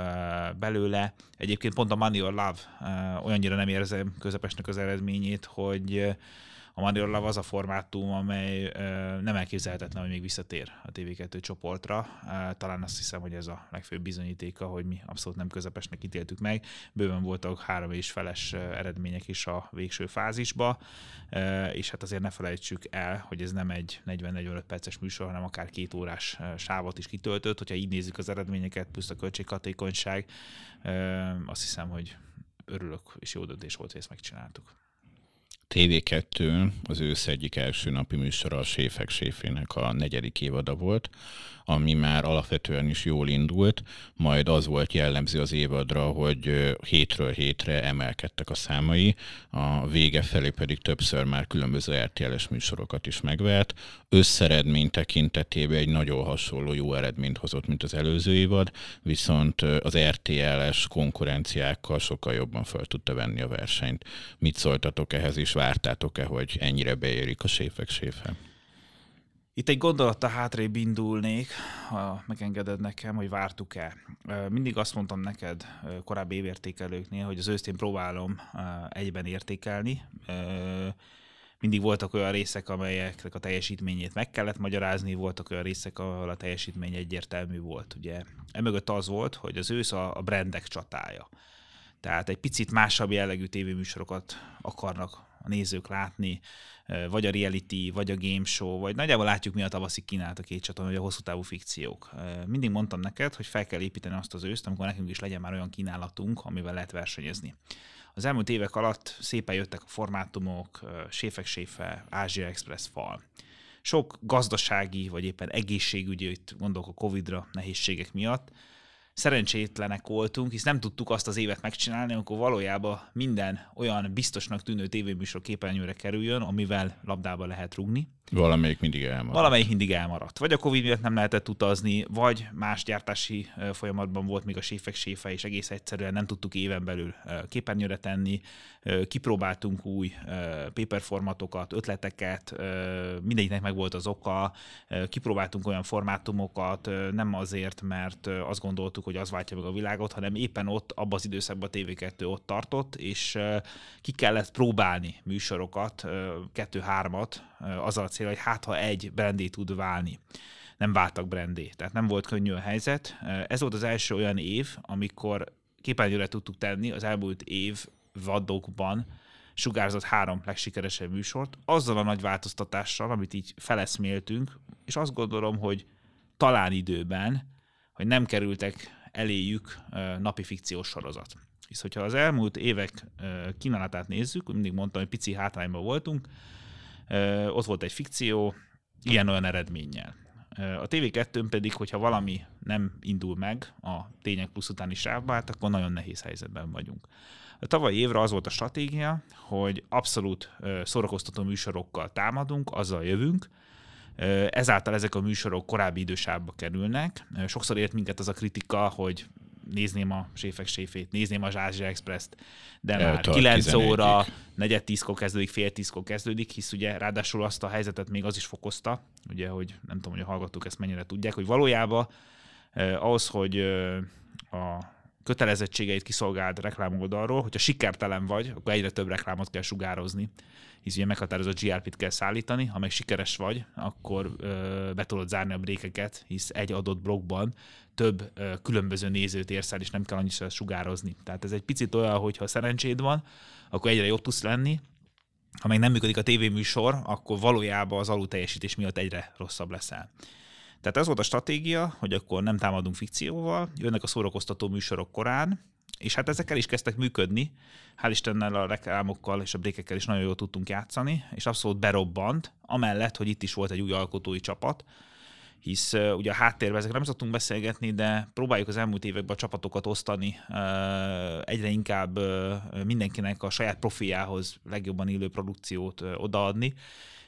belőle. Egyébként pont a Money or Love olyannyira nem érzem közepesnek az eredményét, hogy a or Love az a formátum, amely nem elképzelhetetlen, hogy még visszatér a TV2 csoportra. Talán azt hiszem, hogy ez a legfőbb bizonyítéka, hogy mi abszolút nem közepesnek ítéltük meg. Bőven voltak három és feles eredmények is a végső fázisba, és hát azért ne felejtsük el, hogy ez nem egy 40-45 perces műsor, hanem akár két órás sávot is kitöltött. Hogyha így nézzük az eredményeket, plusz a költséghatékonyság, azt hiszem, hogy örülök, és jó döntés volt, hogy ezt megcsináltuk TV2 az ősz egyik első napi műsora a Séfek Séfének a negyedik évada volt, ami már alapvetően is jól indult, majd az volt jellemző az évadra, hogy hétről hétre emelkedtek a számai, a vége felé pedig többször már különböző RTL-es műsorokat is megvert. Összeredmény tekintetében egy nagyon hasonló jó eredményt hozott, mint az előző évad, viszont az RTL-es konkurenciákkal sokkal jobban fel tudta venni a versenyt. Mit szóltatok ehhez, és vártátok-e, hogy ennyire beérik a séfek séfe? Itt egy gondolattal hátrébb indulnék, ha megengeded nekem, hogy vártuk-e. Mindig azt mondtam neked korábbi évértékelőknél, hogy az ősztén próbálom egyben értékelni. Mindig voltak olyan részek, amelyeknek a teljesítményét meg kellett magyarázni, voltak olyan részek, ahol a teljesítmény egyértelmű volt. Ugye emögött az volt, hogy az ősz a brandek csatája. Tehát egy picit másabb jellegű tévéműsorokat akarnak a nézők látni, vagy a reality, vagy a game show, vagy nagyjából látjuk, mi a tavaszi kínálat a két csatorna, vagy a hosszú távú fikciók. Mindig mondtam neked, hogy fel kell építeni azt az őszt, amikor nekünk is legyen már olyan kínálatunk, amivel lehet versenyezni. Az elmúlt évek alatt szépen jöttek a formátumok, séfek séfe, Ázsia Express fal. Sok gazdasági, vagy éppen egészségügyi, itt gondolok a Covid-ra nehézségek miatt, szerencsétlenek voltunk, hisz nem tudtuk azt az évet megcsinálni, amikor valójában minden olyan biztosnak tűnő tévéműsor képernyőre kerüljön, amivel labdába lehet rugni. Valamelyik mindig elmaradt. Valamelyik mindig elmaradt. Vagy a Covid miatt nem lehetett utazni, vagy más gyártási folyamatban volt még a séfek séfe, és egész egyszerűen nem tudtuk éven belül képernyőre tenni. Kipróbáltunk új paper formatokat, ötleteket, mindegyiknek meg volt az oka. Kipróbáltunk olyan formátumokat, nem azért, mert azt gondoltuk, hogy az váltja meg a világot, hanem éppen ott, abban az időszakban a TV2 ott tartott, és ki kellett próbálni műsorokat, kettő-hármat, azzal a cél, hogy hát ha egy brandé tud válni. Nem váltak brandé, tehát nem volt könnyű a helyzet. Ez volt az első olyan év, amikor képernyőre tudtuk tenni az elmúlt év vadokban sugárzott három legsikeresebb műsort, azzal a nagy változtatással, amit így feleszméltünk, és azt gondolom, hogy talán időben, hogy nem kerültek eléjük napi fikciós sorozat. Hisz, hogyha az elmúlt évek kínálatát nézzük, mindig mondtam, hogy pici hátrányban voltunk, ott volt egy fikció, ilyen-olyan eredménnyel. A TV2 pedig, hogyha valami nem indul meg a tények plusz utáni sávba, hát akkor nagyon nehéz helyzetben vagyunk. A tavalyi évre az volt a stratégia, hogy abszolút szórakoztató műsorokkal támadunk, azzal jövünk, ezáltal ezek a műsorok korábbi idősába kerülnek. Sokszor ért minket az a kritika, hogy nézném a Séfek Séfét, nézném a Ázsia Express-t, de már 9 óra, negyed tízkor kezdődik, fél tízkor kezdődik, hisz ugye ráadásul azt a helyzetet még az is fokozta, ugye, hogy nem tudom, hogy a hallgatók ezt mennyire tudják, hogy valójában eh, ahhoz, hogy eh, a kötelezettségeit kiszolgált reklámoldalról, hogyha sikertelen vagy, akkor egyre több reklámot kell sugározni, hisz ugye meghatározott GRP-t kell szállítani, ha meg sikeres vagy, akkor ö, be tudod zárni a brékeket, hisz egy adott blogban több ö, különböző nézőt érsz el, és nem kell annyit sugározni. Tehát ez egy picit olyan, hogy ha szerencséd van, akkor egyre jobb tudsz lenni, ha meg nem működik a tévéműsor, akkor valójában az alulteljesítés miatt egyre rosszabb leszel. Tehát ez volt a stratégia, hogy akkor nem támadunk fikcióval, jönnek a szórakoztató műsorok korán, és hát ezekkel is kezdtek működni. Hál' Istennel a reklámokkal és a brékekkel is nagyon jól tudtunk játszani, és abszolút berobbant, amellett, hogy itt is volt egy új alkotói csapat, hisz uh, ugye a háttérben ezekre nem szoktunk beszélgetni, de próbáljuk az elmúlt években a csapatokat osztani, uh, egyre inkább uh, mindenkinek a saját profiához legjobban illő produkciót odaadni,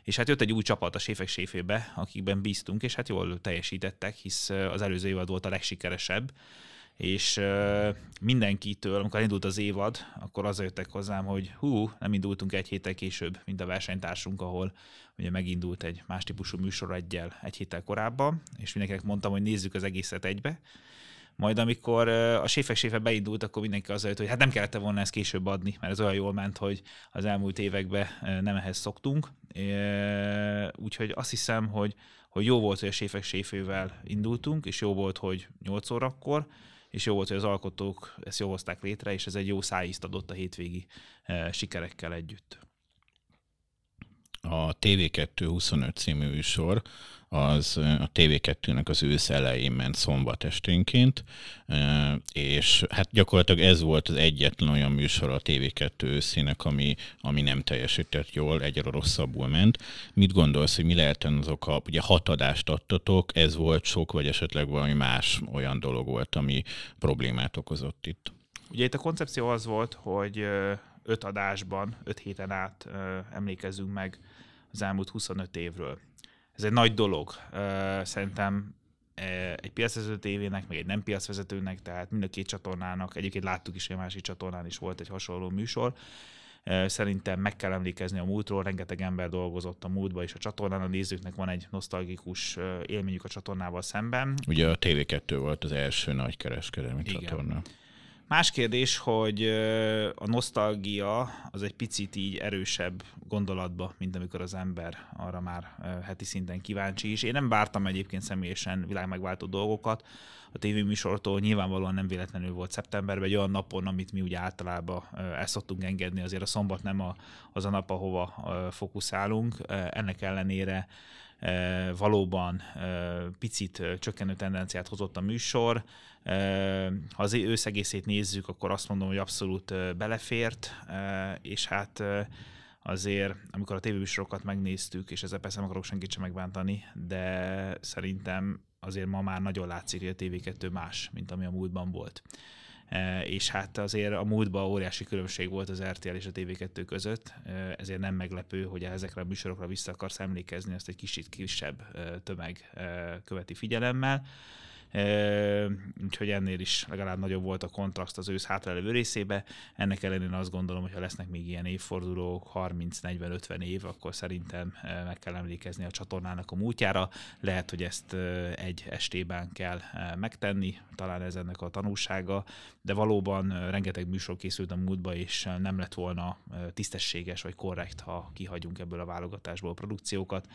és hát jött egy új csapat a Séfek Séfébe, akikben bíztunk, és hát jól teljesítettek, hisz az előző évad volt a legsikeresebb, és mindenkitől, amikor indult az évad, akkor az jöttek hozzám, hogy hú, nem indultunk egy héttel később, mint a versenytársunk, ahol ugye megindult egy más típusú műsor egyel egy héttel korábban, és mindenkinek mondtam, hogy nézzük az egészet egybe, majd amikor a séfek séfe beindult, akkor mindenki az jött, hogy hát nem kellett volna ezt később adni, mert ez olyan jól ment, hogy az elmúlt években nem ehhez szoktunk. Úgyhogy azt hiszem, hogy, hogy jó volt, hogy a séfek séfővel indultunk, és jó volt, hogy 8 órakor, és jó volt, hogy az alkotók ezt jó hozták létre, és ez egy jó szájízt adott a hétvégi sikerekkel együtt. a TV2 25 című műsor az a TV2-nek az ősz elején ment szombat esténként, és hát gyakorlatilag ez volt az egyetlen olyan műsor a TV2 őszének, ami, ami nem teljesített jól, egyre rosszabbul ment. Mit gondolsz, hogy mi lehetne az oka? Ugye hat adást adtatok, ez volt sok, vagy esetleg valami más olyan dolog volt, ami problémát okozott itt? Ugye itt a koncepció az volt, hogy öt adásban, öt héten át emlékezzünk meg az elmúlt 25 évről. Ez egy nagy dolog. Szerintem egy piacvezető tévének, meg egy nem piacvezetőnek, tehát mind a két csatornának, egyébként láttuk is, hogy a másik csatornán is volt egy hasonló műsor, Szerintem meg kell emlékezni a múltról, rengeteg ember dolgozott a múltba, és a csatornán a nézőknek van egy nosztalgikus élményük a csatornával szemben. Ugye a TV2 volt az első nagy kereskedelmi Igen. csatorna. Más kérdés, hogy a nosztalgia az egy picit így erősebb gondolatba, mint amikor az ember arra már heti szinten kíváncsi is. Én nem vártam egyébként személyesen világmegváltó dolgokat. A tévéműsortól nyilvánvalóan nem véletlenül volt szeptemberben, egy olyan napon, amit mi ugye általában el szoktunk engedni, azért a szombat nem a, az a nap, ahova fókuszálunk. Ennek ellenére valóban picit csökkenő tendenciát hozott a műsor. Ha az őszegészét nézzük, akkor azt mondom, hogy abszolút belefért, és hát azért, amikor a tévéműsorokat megnéztük, és ezzel persze nem akarok senkit sem megbántani, de szerintem azért ma már nagyon látszik, hogy a TV2 más, mint ami a múltban volt. És hát azért a múltban óriási különbség volt az RTL és a TV2 között, ezért nem meglepő, hogy ezekre a műsorokra vissza akarsz emlékezni, azt egy kicsit kisebb tömeg követi figyelemmel úgyhogy ennél is legalább nagyobb volt a kontraszt az ősz hátralévő részébe. Ennek ellenére azt gondolom, hogy ha lesznek még ilyen évfordulók, 30-40-50 év, akkor szerintem meg kell emlékezni a csatornának a múltjára. Lehet, hogy ezt egy estében kell megtenni, talán ez ennek a tanulsága, de valóban rengeteg műsor készült a múltba, és nem lett volna tisztességes vagy korrekt, ha kihagyunk ebből a válogatásból a produkciókat.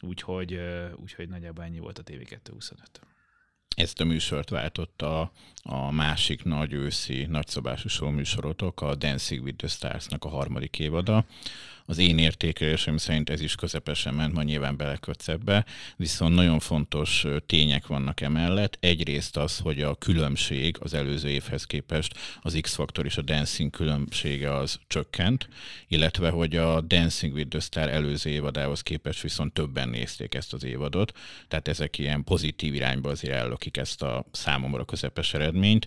Úgyhogy, úgyhogy nagyjából ennyi volt a TV225 ezt a műsort váltotta a másik nagy őszi nagyszabású műsorotok, a Dancing with the Stars-nak a harmadik évada, az én értékelésem szerint ez is közepesen ment, ma nyilván belekötsz ebbe, viszont nagyon fontos tények vannak emellett. Egyrészt az, hogy a különbség az előző évhez képest, az X-Factor és a Dancing különbsége az csökkent, illetve hogy a Dancing with the Star előző évadához képest viszont többen nézték ezt az évadot, tehát ezek ilyen pozitív irányba azért ellökik ezt a számomra közepes eredményt.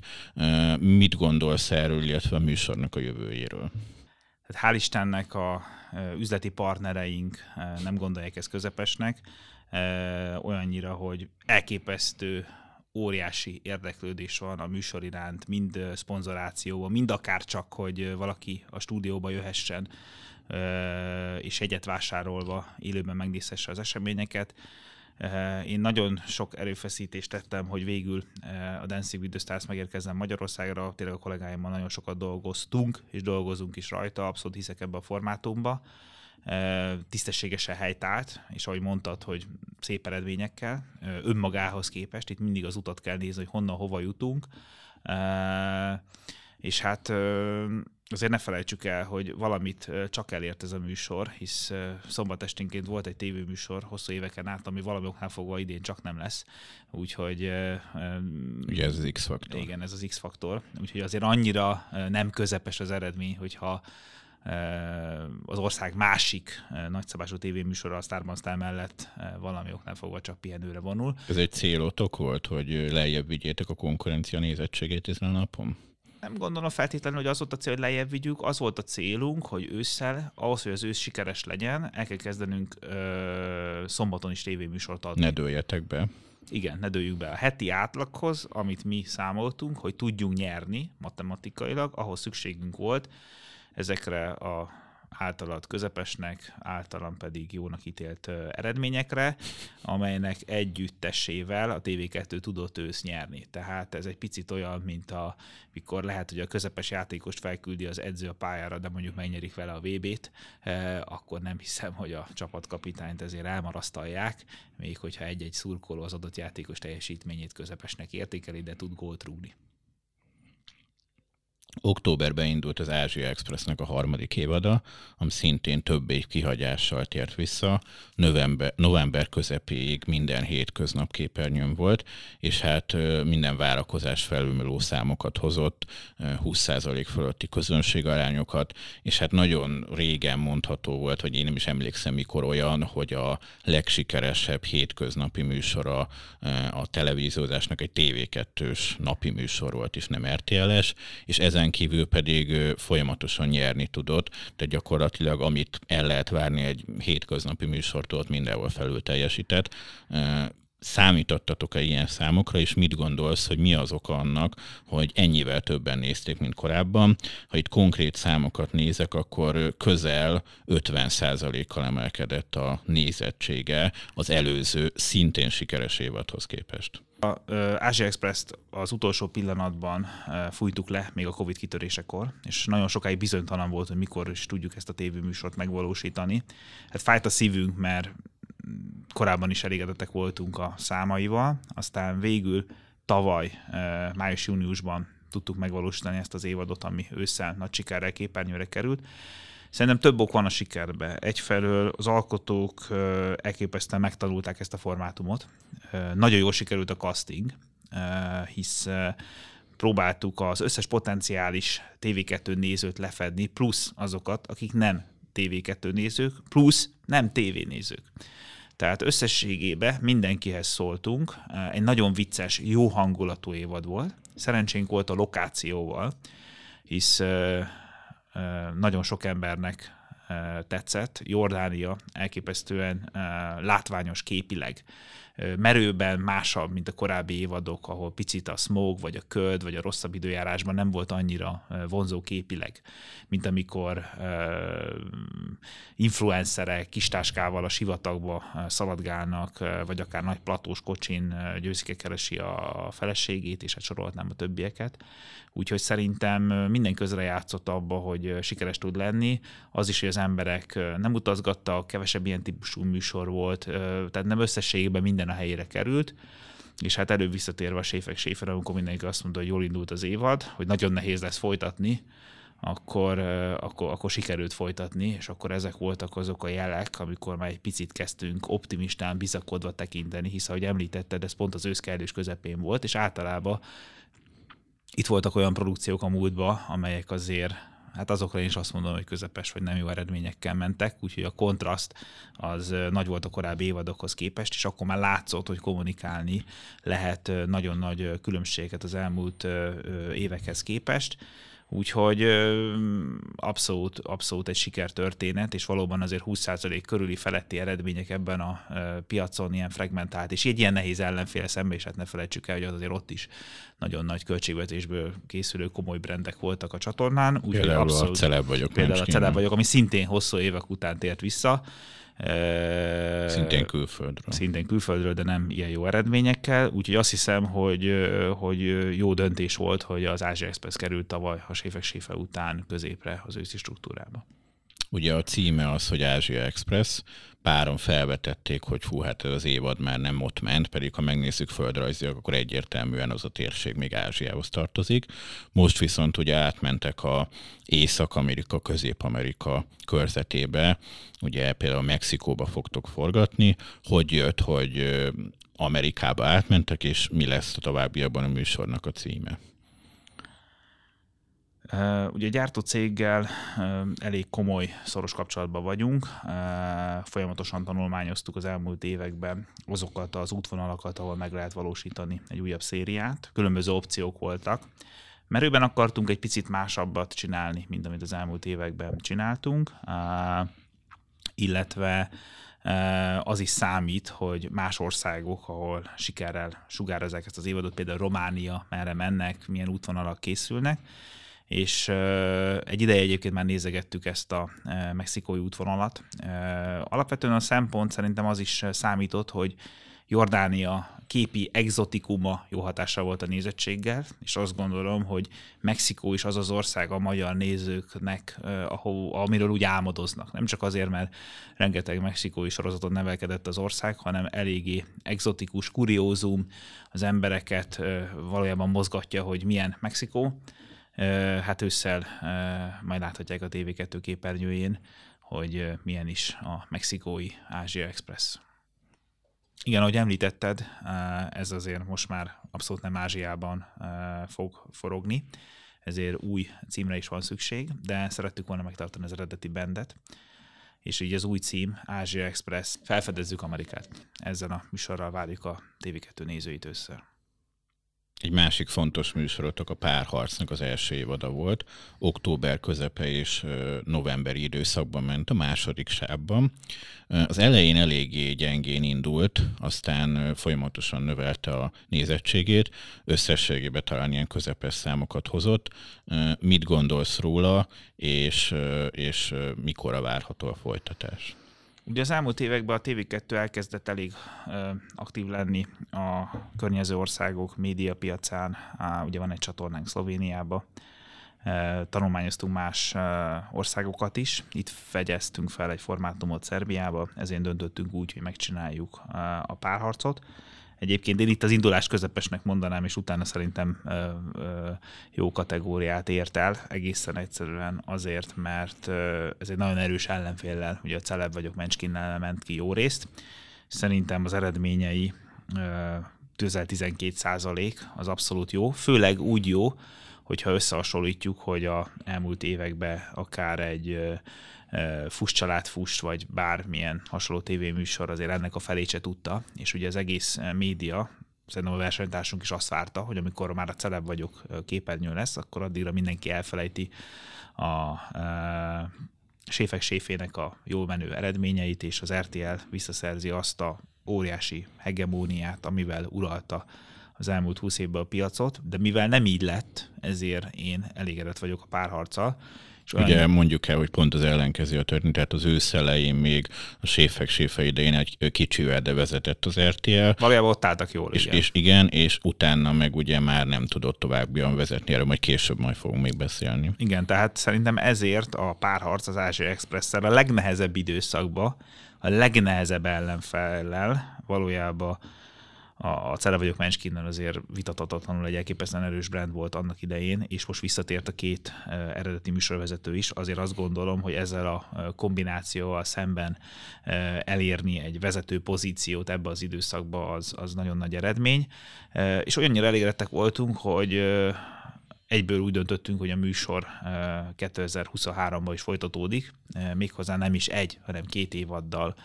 Mit gondolsz erről, illetve a műsornak a jövőjéről? Tehát hál' Istennek a üzleti partnereink nem gondolják ezt közepesnek, olyannyira, hogy elképesztő óriási érdeklődés van a műsor iránt, mind szponzorációban, mind akár csak, hogy valaki a stúdióba jöhessen, és egyet vásárolva élőben megnézhesse az eseményeket. Eh, én nagyon sok erőfeszítést tettem, hogy végül eh, a Dancing with the Stars megérkezzen Magyarországra, tényleg a kollégáimmal nagyon sokat dolgoztunk, és dolgozunk is rajta, abszolút hiszek ebbe a formátumba. Eh, tisztességesen helytált, és ahogy mondtad, hogy szép eredményekkel, önmagához képest, itt mindig az utat kell nézni, hogy honnan, hova jutunk, és hát azért ne felejtsük el, hogy valamit csak elért ez a műsor, hisz szombat esténként volt egy tévéműsor hosszú éveken át, ami valami oknál fogva idén csak nem lesz. Úgyhogy... Ugye ez az X-faktor. Igen, ez az X-faktor. Úgyhogy azért annyira nem közepes az eredmény, hogyha az ország másik nagyszabású tévéműsora a Starban Star mellett valami oknál fogva csak pihenőre vonul. Ez egy célotok volt, hogy lejjebb vigyétek a konkurencia nézettségét ezen a napon? Nem gondolom feltétlenül, hogy az volt a cél, hogy lejjebb vigyük, az volt a célunk, hogy ősszel, ahhoz, hogy az ősz sikeres legyen, el kell kezdenünk ö, szombaton is tévéműsort adni. Ne dőljetek be. Igen, ne dőljük be. A heti átlaghoz, amit mi számoltunk, hogy tudjunk nyerni matematikailag, ahhoz szükségünk volt ezekre a általad közepesnek, általam pedig jónak ítélt eredményekre, amelynek együttessével a TV2 tudott ősz nyerni. Tehát ez egy picit olyan, mint a, mikor lehet, hogy a közepes játékost felküldi az edző a pályára, de mondjuk megnyerik vele a VB-t, akkor nem hiszem, hogy a csapatkapitányt ezért elmarasztalják, még hogyha egy-egy szurkoló az adott játékos teljesítményét közepesnek értékeli, de tud gólt rúgni. Októberben indult az Ázsia Expressnek a harmadik évada, ami szintén több év kihagyással tért vissza. November, november közepéig minden hétköznap képernyőn volt, és hát minden várakozás felülmülő számokat hozott, 20% fölötti közönségarányokat, és hát nagyon régen mondható volt, hogy én nem is emlékszem mikor olyan, hogy a legsikeresebb hétköznapi műsora a televíziózásnak egy TV2-s napi műsor volt, és nem RTL-es, és ezen kívül pedig folyamatosan nyerni tudott, de gyakorlatilag amit el lehet várni egy hétköznapi műsortól, ott mindenhol felül teljesített számítottatok-e ilyen számokra, és mit gondolsz, hogy mi az oka annak, hogy ennyivel többen nézték, mint korábban? Ha itt konkrét számokat nézek, akkor közel 50%-kal emelkedett a nézettsége az előző szintén sikeres évadhoz képest. A Asia Express-t az utolsó pillanatban fújtuk le, még a Covid kitörésekor, és nagyon sokáig bizonytalan volt, hogy mikor is tudjuk ezt a tévéműsort megvalósítani. Hát fájt a szívünk, mert korábban is elégedettek voltunk a számaival, aztán végül tavaly, május-júniusban tudtuk megvalósítani ezt az évadot, ami ősszel nagy sikerrel képernyőre került. Szerintem több ok van a sikerbe. Egyfelől az alkotók elképesztően megtanulták ezt a formátumot. Nagyon jól sikerült a casting, hisz próbáltuk az összes potenciális TV2 nézőt lefedni, plusz azokat, akik nem TV2 nézők, plusz nem tévénézők. Tehát összességében mindenkihez szóltunk. Egy nagyon vicces, jó hangulatú évad volt. Szerencsénk volt a lokációval, hisz nagyon sok embernek tetszett. Jordánia elképesztően látványos képileg merőben másabb, mint a korábbi évadok, ahol picit a smog, vagy a köd, vagy a rosszabb időjárásban nem volt annyira vonzó képileg, mint amikor influencerek kistáskával a sivatagba szaladgálnak, vagy akár nagy platós kocsin győzike keresi a feleségét, és hát sorolhatnám a többieket. Úgyhogy szerintem minden közre játszott abba, hogy sikeres tud lenni. Az is, hogy az emberek nem utazgattak, kevesebb ilyen típusú műsor volt, tehát nem összességében minden a helyére került, és hát előbb visszatérve a Séfek Séfer, amikor mindenki azt mondta, hogy jól indult az évad, hogy nagyon nehéz lesz folytatni, akkor, akkor, akkor sikerült folytatni, és akkor ezek voltak azok a jelek, amikor már egy picit kezdtünk optimistán, bizakodva tekinteni, hisz ahogy említetted, ez pont az őszkelős közepén volt, és általában itt voltak olyan produkciók a múltban, amelyek azért hát azokra én is azt mondom, hogy közepes vagy nem jó eredményekkel mentek, úgyhogy a kontraszt az nagy volt a korábbi évadokhoz képest, és akkor már látszott, hogy kommunikálni lehet nagyon nagy különbséget az elmúlt évekhez képest. Úgyhogy abszolút, abszolút egy sikertörténet, és valóban azért 20% körüli feletti eredmények ebben a piacon ilyen fragmentált, és egy ilyen nehéz ellenfél szembe, és hát ne felejtsük el, hogy az azért ott is nagyon nagy költségvetésből készülő komoly brendek voltak a csatornán. Úgyhogy például abszolút, a Celeb vagyok. Például a Celeb vagyok, ami szintén hosszú évek után tért vissza. Szintén külföldről. Szintén külföldről, de nem ilyen jó eredményekkel. Úgyhogy azt hiszem, hogy, hogy jó döntés volt, hogy az Ázsia Express került tavaly a Séfek Séfe után középre az őszi struktúrába. Ugye a címe az, hogy Ázsia Express, páron felvetették, hogy fú, hát az évad már nem ott ment, pedig ha megnézzük földrajzilag, akkor egyértelműen az a térség még Ázsiához tartozik. Most viszont ugye átmentek a Észak-Amerika, Közép-Amerika körzetébe, ugye például Mexikóba fogtok forgatni, hogy jött, hogy Amerikába átmentek, és mi lesz a továbbiakban a műsornak a címe? Ugye a gyártó céggel elég komoly, szoros kapcsolatban vagyunk. Folyamatosan tanulmányoztuk az elmúlt években azokat az útvonalakat, ahol meg lehet valósítani egy újabb szériát. Különböző opciók voltak. Merőben akartunk egy picit másabbat csinálni, mint amit az elmúlt években csináltunk, illetve az is számít, hogy más országok, ahol sikerrel sugározzák ezt az évadot, például Románia, merre mennek, milyen útvonalak készülnek, és egy ideje egyébként már nézegettük ezt a mexikói útvonalat. Alapvetően a szempont szerintem az is számított, hogy Jordánia képi exotikuma jó hatással volt a nézettséggel, és azt gondolom, hogy Mexikó is az az ország a magyar nézőknek, ahol, amiről úgy álmodoznak. Nem csak azért, mert rengeteg mexikói sorozaton nevelkedett az ország, hanem eléggé exotikus, kuriózum, az embereket valójában mozgatja, hogy milyen Mexikó, Hát ősszel majd láthatják a TV2 képernyőjén, hogy milyen is a mexikói Ázsia Express. Igen, ahogy említetted, ez azért most már abszolút nem Ázsiában fog forogni, ezért új címre is van szükség, de szerettük volna megtartani az eredeti bendet, és így az új cím, Ázsia Express, felfedezzük Amerikát. Ezzel a műsorral várjuk a TV2 nézőit össze. Egy másik fontos műsorotok a párharcnak az első évada volt. Október közepe és novemberi időszakban ment a második sávban. Az elején eléggé gyengén indult, aztán folyamatosan növelte a nézettségét, összességében talán ilyen közepes számokat hozott. Mit gondolsz róla, és, és mikor várható a folytatás? Ugye az elmúlt években a TV2 elkezdett elég ö, aktív lenni a környező országok médiapiacán. Á, ugye van egy csatornánk Szlovéniába, tanulmányoztunk más országokat is. Itt fegyeztünk fel egy formátumot Szerbiába, ezért döntöttünk úgy, hogy megcsináljuk a párharcot. Egyébként én itt az indulás közepesnek mondanám, és utána szerintem ö, ö, jó kategóriát ért el, egészen egyszerűen azért, mert ö, ez egy nagyon erős ellenféllel, ugye a celeb vagyok Menchkinnel ment ki jó részt. Szerintem az eredményei ö, közel 12 százalék az abszolút jó, főleg úgy jó, hogyha összehasonlítjuk, hogy a elmúlt években akár egy Fuss család Fuss, vagy bármilyen hasonló tévéműsor azért ennek a felét se tudta, és ugye az egész média, szerintem a versenytársunk is azt várta, hogy amikor már a celeb vagyok képernyő lesz, akkor addigra mindenki elfelejti a, a séfek séfének a jól menő eredményeit, és az RTL visszaszerzi azt a óriási hegemóniát, amivel uralta az elmúlt húsz évben a piacot, de mivel nem így lett, ezért én elégedett vagyok a párharccal, Ugye mondjuk el, hogy pont az ellenkező a történet, tehát az ősz elején még a séfek séfe idején egy kicsivel, de vezetett az RTL. Valójában ott álltak jól, és, igen. És igen, és utána meg ugye már nem tudott továbbian vezetni, erről majd később majd fogunk még beszélni. Igen, tehát szerintem ezért a párharc az Ázsia express a legnehezebb időszakban, a legnehezebb ellenfellel valójában a, Cele vagyok Menskinnen azért vitatatlanul egy elképesztően erős brand volt annak idején, és most visszatért a két eredeti műsorvezető is. Azért azt gondolom, hogy ezzel a kombinációval szemben elérni egy vezető pozíciót ebbe az időszakba az, az nagyon nagy eredmény. És olyannyira elégedettek voltunk, hogy egyből úgy döntöttünk, hogy a műsor 2023-ban is folytatódik, méghozzá nem is egy, hanem két évaddal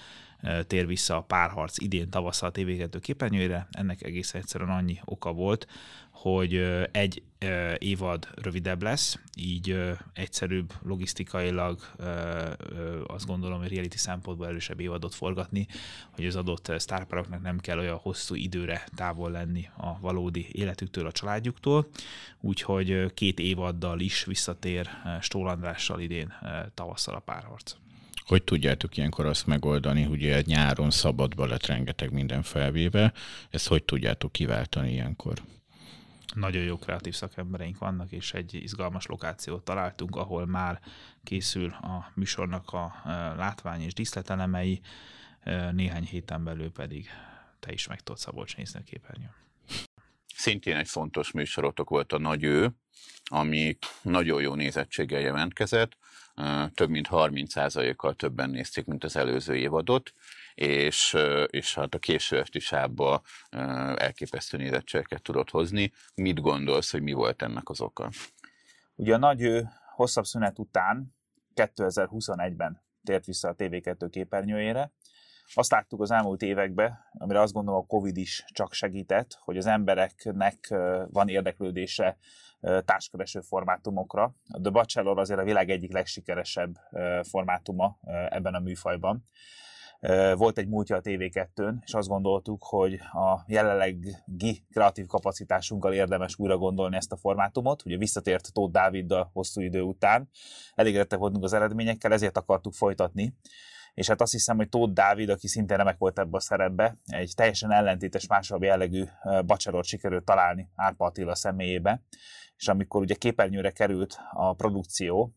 tér vissza a párharc idén tavasszal a TV2 képernyőjére. Ennek egész egyszerűen annyi oka volt, hogy egy évad rövidebb lesz, így egyszerűbb logisztikailag azt gondolom, hogy reality szempontból erősebb évadot forgatni, hogy az adott sztárparoknak nem kell olyan hosszú időre távol lenni a valódi életüktől, a családjuktól, úgyhogy két évaddal is visszatér Stól Andrással idén tavasszal a párharc. Hogy tudjátok ilyenkor azt megoldani, hogy egy nyáron szabadba lett rengeteg minden felvéve, ezt hogy tudjátok kiváltani ilyenkor? Nagyon jó kreatív szakembereink vannak, és egy izgalmas lokációt találtunk, ahol már készül a műsornak a látvány és díszletelemei, néhány héten belül pedig te is meg tudsz Szabolcs nézni a képernyőn. Szintén egy fontos műsorotok volt a Nagy Ő, ami nagyon jó nézettséggel jelentkezett, több mint 30%-kal többen nézték, mint az előző évadot, és, és hát a késő esti sábba elképesztő nézettségeket tudott hozni. Mit gondolsz, hogy mi volt ennek az oka? Ugye a nagy hosszabb szünet után 2021-ben tért vissza a TV2 képernyőjére. Azt láttuk az elmúlt években, amire azt gondolom a Covid is csak segített, hogy az embereknek van érdeklődése társkereső formátumokra. A The Bachelor azért a világ egyik legsikeresebb formátuma ebben a műfajban. Volt egy múltja a TV2-n, és azt gondoltuk, hogy a jelenlegi kreatív kapacitásunkkal érdemes újra gondolni ezt a formátumot. Ugye visszatért Tóth a hosszú idő után, elégedettek voltunk az eredményekkel, ezért akartuk folytatni és hát azt hiszem, hogy Tóth Dávid, aki szintén remek volt ebbe a szerepbe, egy teljesen ellentétes másabb jellegű bacserot sikerült találni Árpa Attila személyébe, és amikor ugye képernyőre került a produkció,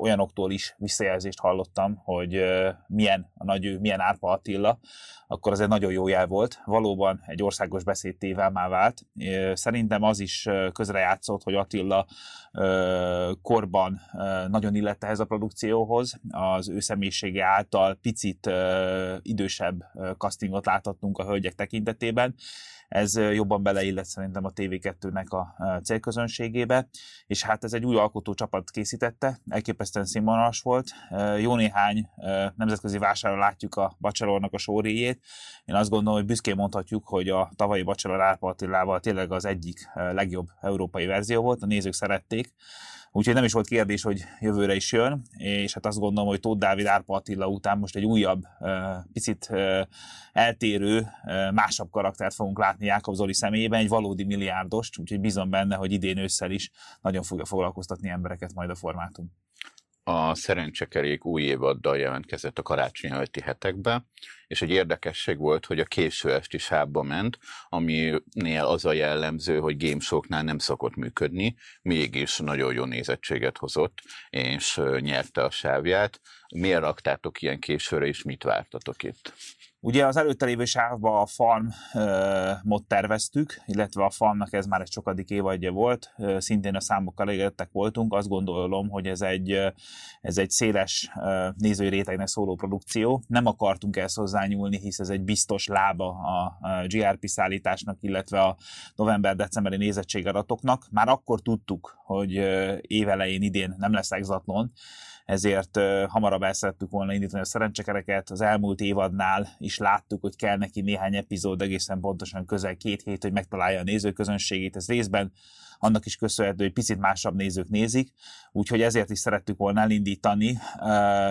olyanoktól is visszajelzést hallottam, hogy milyen a nagy milyen Árpa Attila, akkor az egy nagyon jó jel volt. Valóban egy országos beszédtével már vált. Szerintem az is közrejátszott, hogy Attila korban nagyon illette ehhez a produkcióhoz. Az ő személyisége által picit idősebb castingot láthattunk a hölgyek tekintetében, ez jobban beleillett szerintem a TV2-nek a célközönségébe, és hát ez egy új alkotó csapat készítette, elképesztően színvonalas volt. Jó néhány nemzetközi vásárra látjuk a Bachelornak a sóréjét. Én azt gondolom, hogy büszkén mondhatjuk, hogy a tavalyi Bachelor Árpa Attilával tényleg az egyik legjobb európai verzió volt, a nézők szerették. Úgyhogy nem is volt kérdés, hogy jövőre is jön, és hát azt gondolom, hogy Tóth Dávid Árpa Attila után most egy újabb, picit eltérő, másabb karaktert fogunk látni Jákob Zoli személyében, egy valódi milliárdost, úgyhogy bízom benne, hogy idén ősszel is nagyon fogja foglalkoztatni embereket majd a formátum a szerencsekerék új évaddal jelentkezett a karácsony előtti hetekben, és egy érdekesség volt, hogy a késő esti sávba ment, aminél az a jellemző, hogy gamesoknál nem szokott működni, mégis nagyon jó nézettséget hozott, és nyerte a sávját. Miért raktátok ilyen későre, és mit vártatok itt? Ugye az előtte lévő sávban a farm mod terveztük, illetve a farmnak ez már egy sokadik évadja volt, szintén a számokkal elégedettek voltunk, azt gondolom, hogy ez egy, ez egy széles nézői rétegnek szóló produkció. Nem akartunk ezt hozzányúlni, hisz ez egy biztos lába a GRP szállításnak, illetve a november-decemberi nézettségadatoknak. Már akkor tudtuk, hogy évelején idén nem lesz exatlon, ezért hamarabb el szerettük volna indítani a szerencsekereket. Az elmúlt évadnál is láttuk, hogy kell neki néhány epizód, egészen pontosan közel két hét, hogy megtalálja a nézőközönségét. Ez részben annak is köszönhető, hogy picit másabb nézők nézik, úgyhogy ezért is szerettük volna elindítani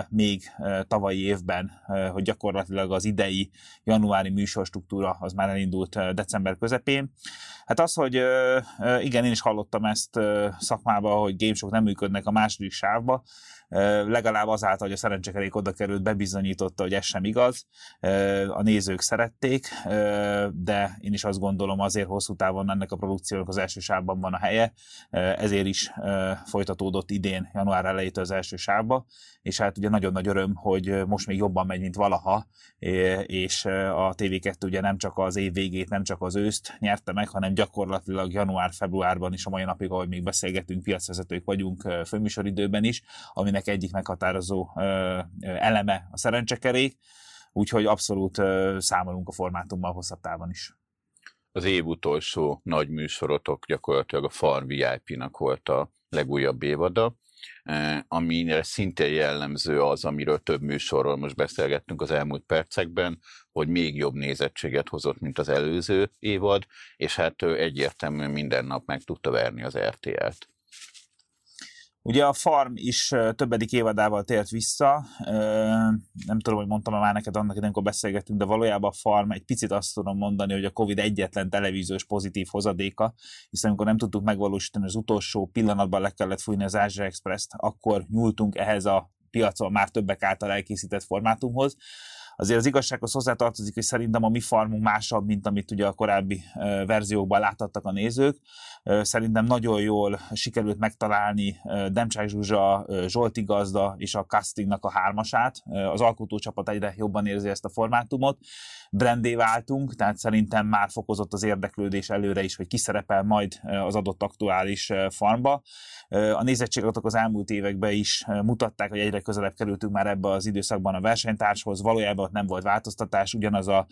még tavalyi évben, hogy gyakorlatilag az idei januári műsorstruktúra az már elindult december közepén. Hát az, hogy igen, én is hallottam ezt uh, szakmába, hogy gamesok nem működnek a második sávba, legalább azáltal, hogy a szerencsekerék oda került, bebizonyította, hogy ez sem igaz. A nézők szerették, de én is azt gondolom azért hosszú távon ennek a produkciónak az első sávban van a helye, ezért is folytatódott idén, január elejétől az első sávba, és hát ugye nagyon nagy öröm, hogy most még jobban megy, mint valaha, és a TV2 ugye nem csak az év végét, nem csak az őszt nyerte meg, hanem gyakorlatilag január-februárban is a mai napig, ahogy még beszélgetünk, piacvezetők vagyunk főműsoridőben is, aminek egyik meghatározó eleme a szerencsekerék, úgyhogy abszolút számolunk a formátummal hosszabb távon is az év utolsó nagy műsorotok gyakorlatilag a Far VIP-nak volt a legújabb évada, e, amire szintén jellemző az, amiről több műsorról most beszélgettünk az elmúlt percekben, hogy még jobb nézettséget hozott, mint az előző évad, és hát egyértelműen minden nap meg tudta verni az RTL-t. Ugye a Farm is többedik évadával tért vissza, nem tudom, hogy mondtam már neked annak, hogy amikor beszélgettünk, de valójában a Farm egy picit azt tudom mondani, hogy a Covid egyetlen televíziós pozitív hozadéka, hiszen amikor nem tudtuk megvalósítani az utolsó pillanatban le kellett fújni az Ázsia Express-t, akkor nyúltunk ehhez a piacon már többek által elkészített formátumhoz, Azért az igazsághoz hozzátartozik, hogy szerintem a mi farmunk másabb, mint amit ugye a korábbi verziókban láthattak a nézők. Szerintem nagyon jól sikerült megtalálni Demcsák Zsuzsa, Zsolti Gazda és a castingnak a hármasát. Az alkotócsapat egyre jobban érzi ezt a formátumot. Brandé váltunk, tehát szerintem már fokozott az érdeklődés előre is, hogy ki szerepel majd az adott aktuális farmba. A nézettségadatok az elmúlt években is mutatták, hogy egyre közelebb kerültünk már ebbe az időszakban a versenytárshoz. Valójában ott nem volt változtatás, ugyanaz a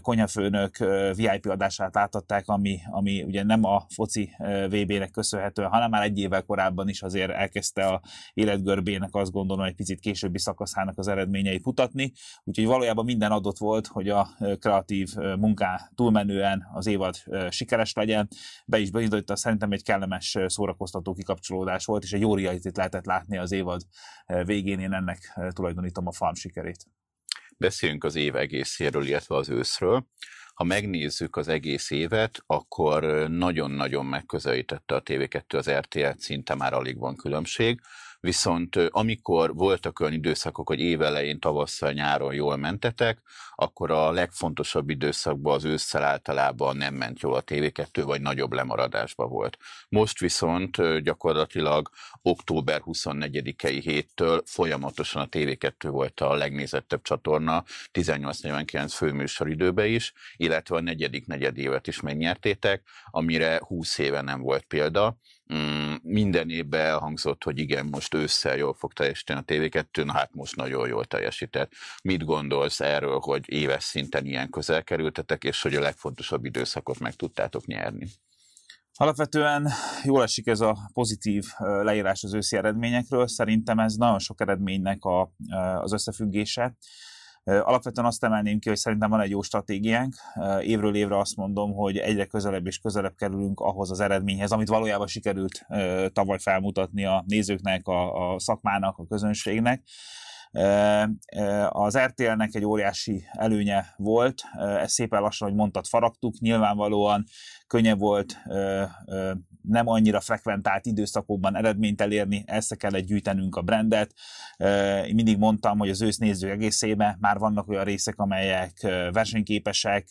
konyafőnök VIP adását láthatták, ami, ami ugye nem a foci VB-nek köszönhető, hanem már egy évvel korábban is azért elkezdte a életgörbének azt gondolom egy picit későbbi szakaszának az eredményeit mutatni. Úgyhogy valójában minden adott volt, hogy a kreatív munká túlmenően az évad sikeres legyen. Be is bizonyította, szerintem egy kellemes szórakoztató kikapcsolódás volt, és egy jó lehetett látni az évad végén. Én ennek tulajdonítom a farm sikerét. Beszéljünk az év egészéről, illetve az őszről. Ha megnézzük az egész évet, akkor nagyon-nagyon megközelítette a TV2 az RTL, szinte már alig van különbség. Viszont amikor voltak olyan időszakok, hogy évelején, tavasszal, nyáron jól mentetek, akkor a legfontosabb időszakban az ősszel általában nem ment jól a TV2, vagy nagyobb lemaradásba volt. Most viszont gyakorlatilag október 24-i héttől folyamatosan a TV2 volt a legnézettebb csatorna, 18-49 főműsoridőbe is, illetve a negyedik negyedévet is megnyertétek, amire 20 éve nem volt példa. Mm, minden évben elhangzott, hogy igen, most ősszel jól fog teljesíteni a TV2, na hát most nagyon jól teljesített. Mit gondolsz erről, hogy éves szinten ilyen közel kerültetek, és hogy a legfontosabb időszakot meg tudtátok nyerni? Alapvetően jól esik ez a pozitív leírás az őszi eredményekről. Szerintem ez nagyon sok eredménynek a, az összefüggése. Alapvetően azt emelném ki, hogy szerintem van egy jó stratégiánk. Évről évre azt mondom, hogy egyre közelebb és közelebb kerülünk ahhoz az eredményhez, amit valójában sikerült tavaly felmutatni a nézőknek, a, a szakmának, a közönségnek. Az RTL-nek egy óriási előnye volt, ezt szépen lassan, hogy mondtad, faragtuk, nyilvánvalóan könnyebb volt nem annyira frekventált időszakokban eredményt elérni, ezt kellett gyűjtenünk a brandet. Én mindig mondtam, hogy az ősz néző egészében már vannak olyan részek, amelyek versenyképesek,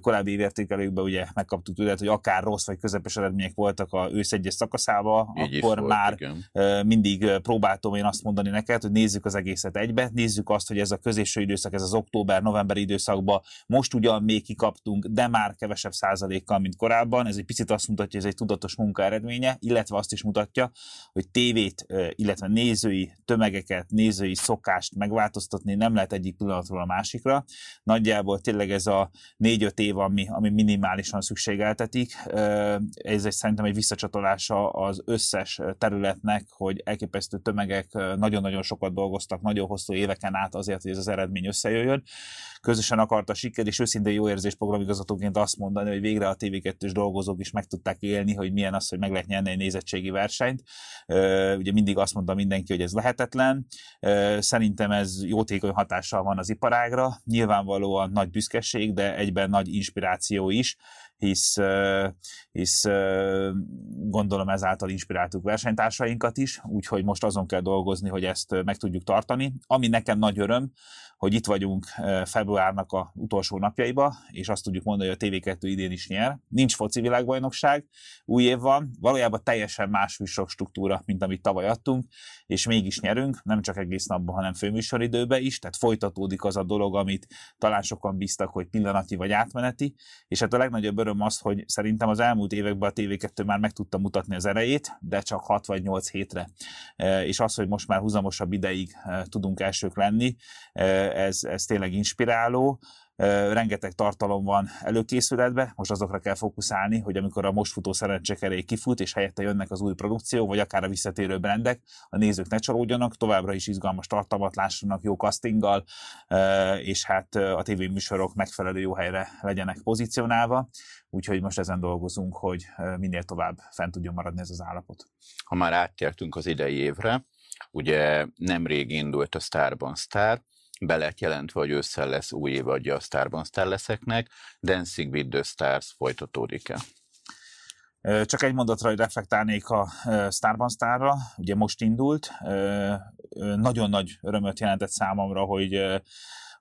korábbi évértékelőkben ugye megkaptuk tudat, hogy akár rossz vagy közepes eredmények voltak a ősz egyes szakaszába, Így akkor volt, már igen. mindig próbáltam én azt mondani neked, hogy nézzük az egészet egybe, nézzük azt, hogy ez a középső időszak, ez az október-november időszakban most ugyan még kikaptunk, de már kevesebb százalékkal, mint korábban. Ez egy picit azt mutatja, hogy ez egy tudatos munka eredménye, illetve azt is mutatja, hogy tévét, illetve nézői tömegeket, nézői szokást megváltoztatni nem lehet egyik pillanatról a másikra. Nagyjából tényleg ez a négy-öt év, ami, ami minimálisan szükségeltetik. Ez egy szerintem egy visszacsatolása az összes területnek, hogy elképesztő tömegek nagyon-nagyon sokat dolgoztak, nagyon hosszú éveken át azért, hogy ez az eredmény összejöjjön. Közösen akarta siker, és őszintén jó érzés programigazgatóként azt mondani, hogy végre a TV2-s dolgozók is meg tudták élni, hogy milyen az, hogy meg lehet nyerni egy nézettségi versenyt. Ugye mindig azt mondta mindenki, hogy ez lehetetlen. Szerintem ez jótékony hatással van az iparágra. Nyilvánvalóan nagy büszkeség, de egyben nagy inspiráció is hisz, hisz gondolom ezáltal inspiráltuk versenytársainkat is, úgyhogy most azon kell dolgozni, hogy ezt meg tudjuk tartani. Ami nekem nagy öröm, hogy itt vagyunk februárnak a utolsó napjaiba, és azt tudjuk mondani, hogy a TV2 idén is nyer. Nincs foci világbajnokság, új év van, valójában teljesen más műsor struktúra, mint amit tavaly adtunk, és mégis nyerünk, nem csak egész napban, hanem főműsoridőben is, tehát folytatódik az a dolog, amit talán sokan bíztak, hogy pillanati vagy átmeneti, és hát a legnagyobb öröm az, hogy szerintem az elmúlt években a TV2 már meg tudta mutatni az erejét, de csak 6 vagy 8 hétre. És az, hogy most már húzamosabb ideig tudunk elsők lenni, ez, ez tényleg inspiráló rengeteg tartalom van előkészületbe, most azokra kell fókuszálni, hogy amikor a most futó szerencsekerék kifut, és helyette jönnek az új produkció, vagy akár a visszatérő brendek, a nézők ne csalódjanak, továbbra is izgalmas tartalmat lássanak jó castinggal, és hát a tévéműsorok megfelelő jó helyre legyenek pozícionálva, úgyhogy most ezen dolgozunk, hogy minél tovább fent tudjon maradni ez az állapot. Ha már áttértünk az idei évre, ugye nemrég indult a Starban Star, be lett jelentve, hogy ősszel lesz új évadja a Starban Starleszeknek, Dancing with the Stars folytatódik-e? Csak egy mondatra, hogy reflektálnék a Starban Starra, ugye most indult, nagyon nagy örömöt jelentett számomra, hogy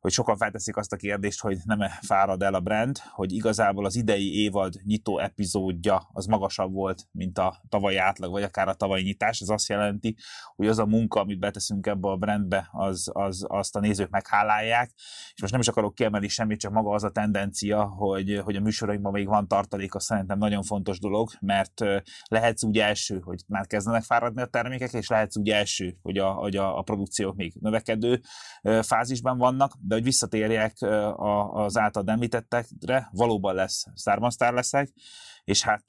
hogy sokan felteszik azt a kérdést, hogy nem -e fárad el a brand, hogy igazából az idei évad nyitó epizódja az magasabb volt, mint a tavalyi átlag, vagy akár a tavalyi nyitás. Ez azt jelenti, hogy az a munka, amit beteszünk ebbe a brandbe, az, az, azt a nézők meghálálják. És most nem is akarok kiemelni semmit, csak maga az a tendencia, hogy, hogy a műsorainkban még van tartalék, az szerintem nagyon fontos dolog, mert lehetsz úgy első, hogy már kezdenek fáradni a termékek, és lehetsz úgy első, hogy a, hogy a, a produkciók még növekedő fázisban vannak, de hogy visszatérjek az által említettekre, valóban lesz szármasztár leszek, és hát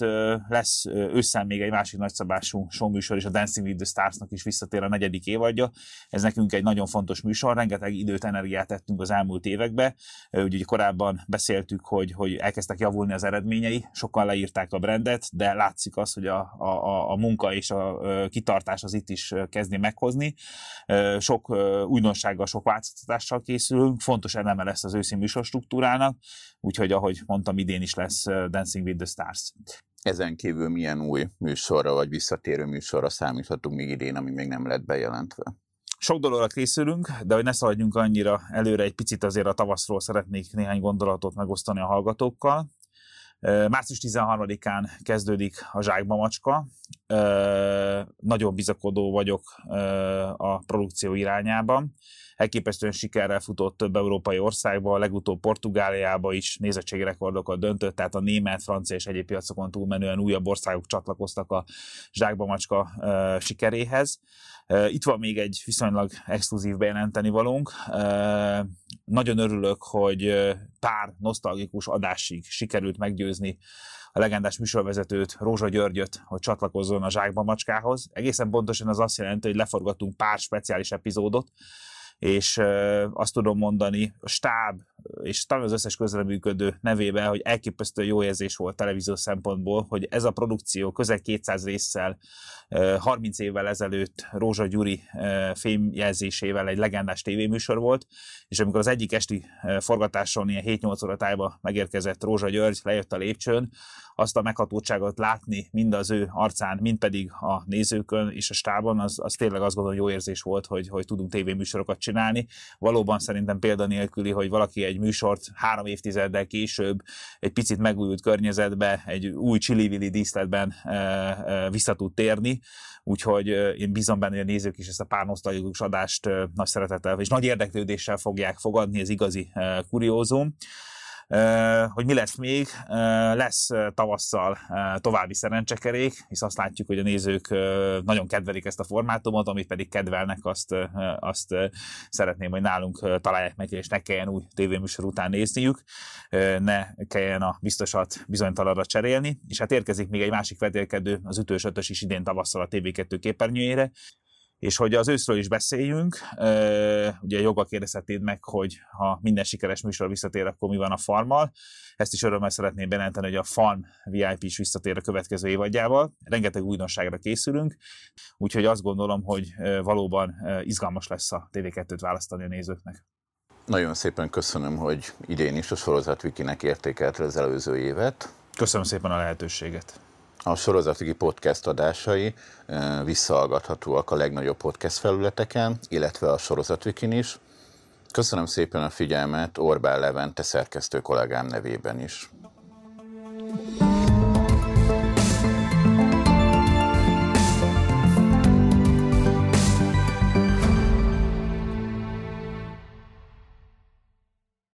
lesz ősszel még egy másik nagyszabású showműsor, és a Dancing with the Stars-nak is visszatér a negyedik évadja. Ez nekünk egy nagyon fontos műsor, rengeteg időt, energiát tettünk az elmúlt évekbe. Ugye korábban beszéltük, hogy, hogy elkezdtek javulni az eredményei, sokan leírták a brandet, de látszik az, hogy a, a, a munka és a kitartás az itt is kezdi meghozni. Sok újdonsággal, sok változtatással készülünk, fontos eleme lesz az őszi műsor struktúrának, úgyhogy ahogy mondtam, idén is lesz Dancing with the Stars. Ezen kívül milyen új műsorra vagy visszatérő műsorra számíthatunk még idén, ami még nem lett bejelentve? Sok dologra készülünk, de hogy ne szaladjunk annyira előre, egy picit azért a tavaszról szeretnék néhány gondolatot megosztani a hallgatókkal. Március 13-án kezdődik a Zsákba Macska. Nagyon bizakodó vagyok a produkció irányában. Elképesztően sikerrel futott több európai országba, legutóbb Portugáliába is nézettségrekordokat döntött, tehát a német, francia és egyéb piacokon túlmenően újabb országok csatlakoztak a Zsákba Macska sikeréhez. Itt van még egy viszonylag exkluzív bejelenteni valónk. Nagyon örülök, hogy pár nosztalgikus adásig sikerült meggyőzni a legendás műsorvezetőt, Rózsa Györgyöt, hogy csatlakozzon a Zsákba Macskához. Egészen pontosan az azt jelenti, hogy leforgatunk pár speciális epizódot, és azt tudom mondani, a stáb és talán az összes közreműködő nevében, hogy elképesztő jó érzés volt televízió szempontból, hogy ez a produkció közel 200 résszel 30 évvel ezelőtt Rózsa Gyuri fémjelzésével egy legendás tévéműsor volt, és amikor az egyik esti forgatáson ilyen 7-8 óra tájba megérkezett Rózsa György, lejött a lépcsőn, azt a meghatótságot látni mind az ő arcán, mind pedig a nézőkön és a stában, az, az tényleg azt gondolom jó érzés volt, hogy, hogy tudunk tévéműsorokat csinálni. Valóban szerintem példanélküli, hogy valaki egy műsort három évtizeddel később egy picit megújult környezetbe, egy új csili díszletben e, e, vissza tud térni, úgyhogy én bízom benne, hogy a nézők is ezt a pár nosztalgikus adást nagy szeretettel és nagy érdeklődéssel fogják fogadni, ez igazi kuriózum. Hogy mi lesz még? Lesz tavasszal további szerencsekerék, hisz azt látjuk, hogy a nézők nagyon kedvelik ezt a formátumot, amit pedig kedvelnek, azt, azt szeretném, hogy nálunk találják meg, és ne kelljen új tévéműsor után nézniük, ne kelljen a biztosat bizonytalanra cserélni, és hát érkezik még egy másik vetélkedő, az ütős ötös is idén tavasszal a TV2 képernyőjére, és hogy az őszről is beszéljünk, ugye joga kérdezhetéd meg, hogy ha minden sikeres műsor visszatér, akkor mi van a farmmal. Ezt is örömmel szeretném bejelenteni, hogy a Farm VIP is visszatér a következő évadjával. Rengeteg újdonságra készülünk, úgyhogy azt gondolom, hogy valóban izgalmas lesz a TV2-t választani a nézőknek. Nagyon szépen köszönöm, hogy idén is a Sorozat Wikinek értékelte az előző évet. Köszönöm szépen a lehetőséget a sorozatigi podcast adásai eh, visszahallgathatóak a legnagyobb podcast felületeken, illetve a sorozatvikin is. Köszönöm szépen a figyelmet Orbán Levente szerkesztő kollégám nevében is.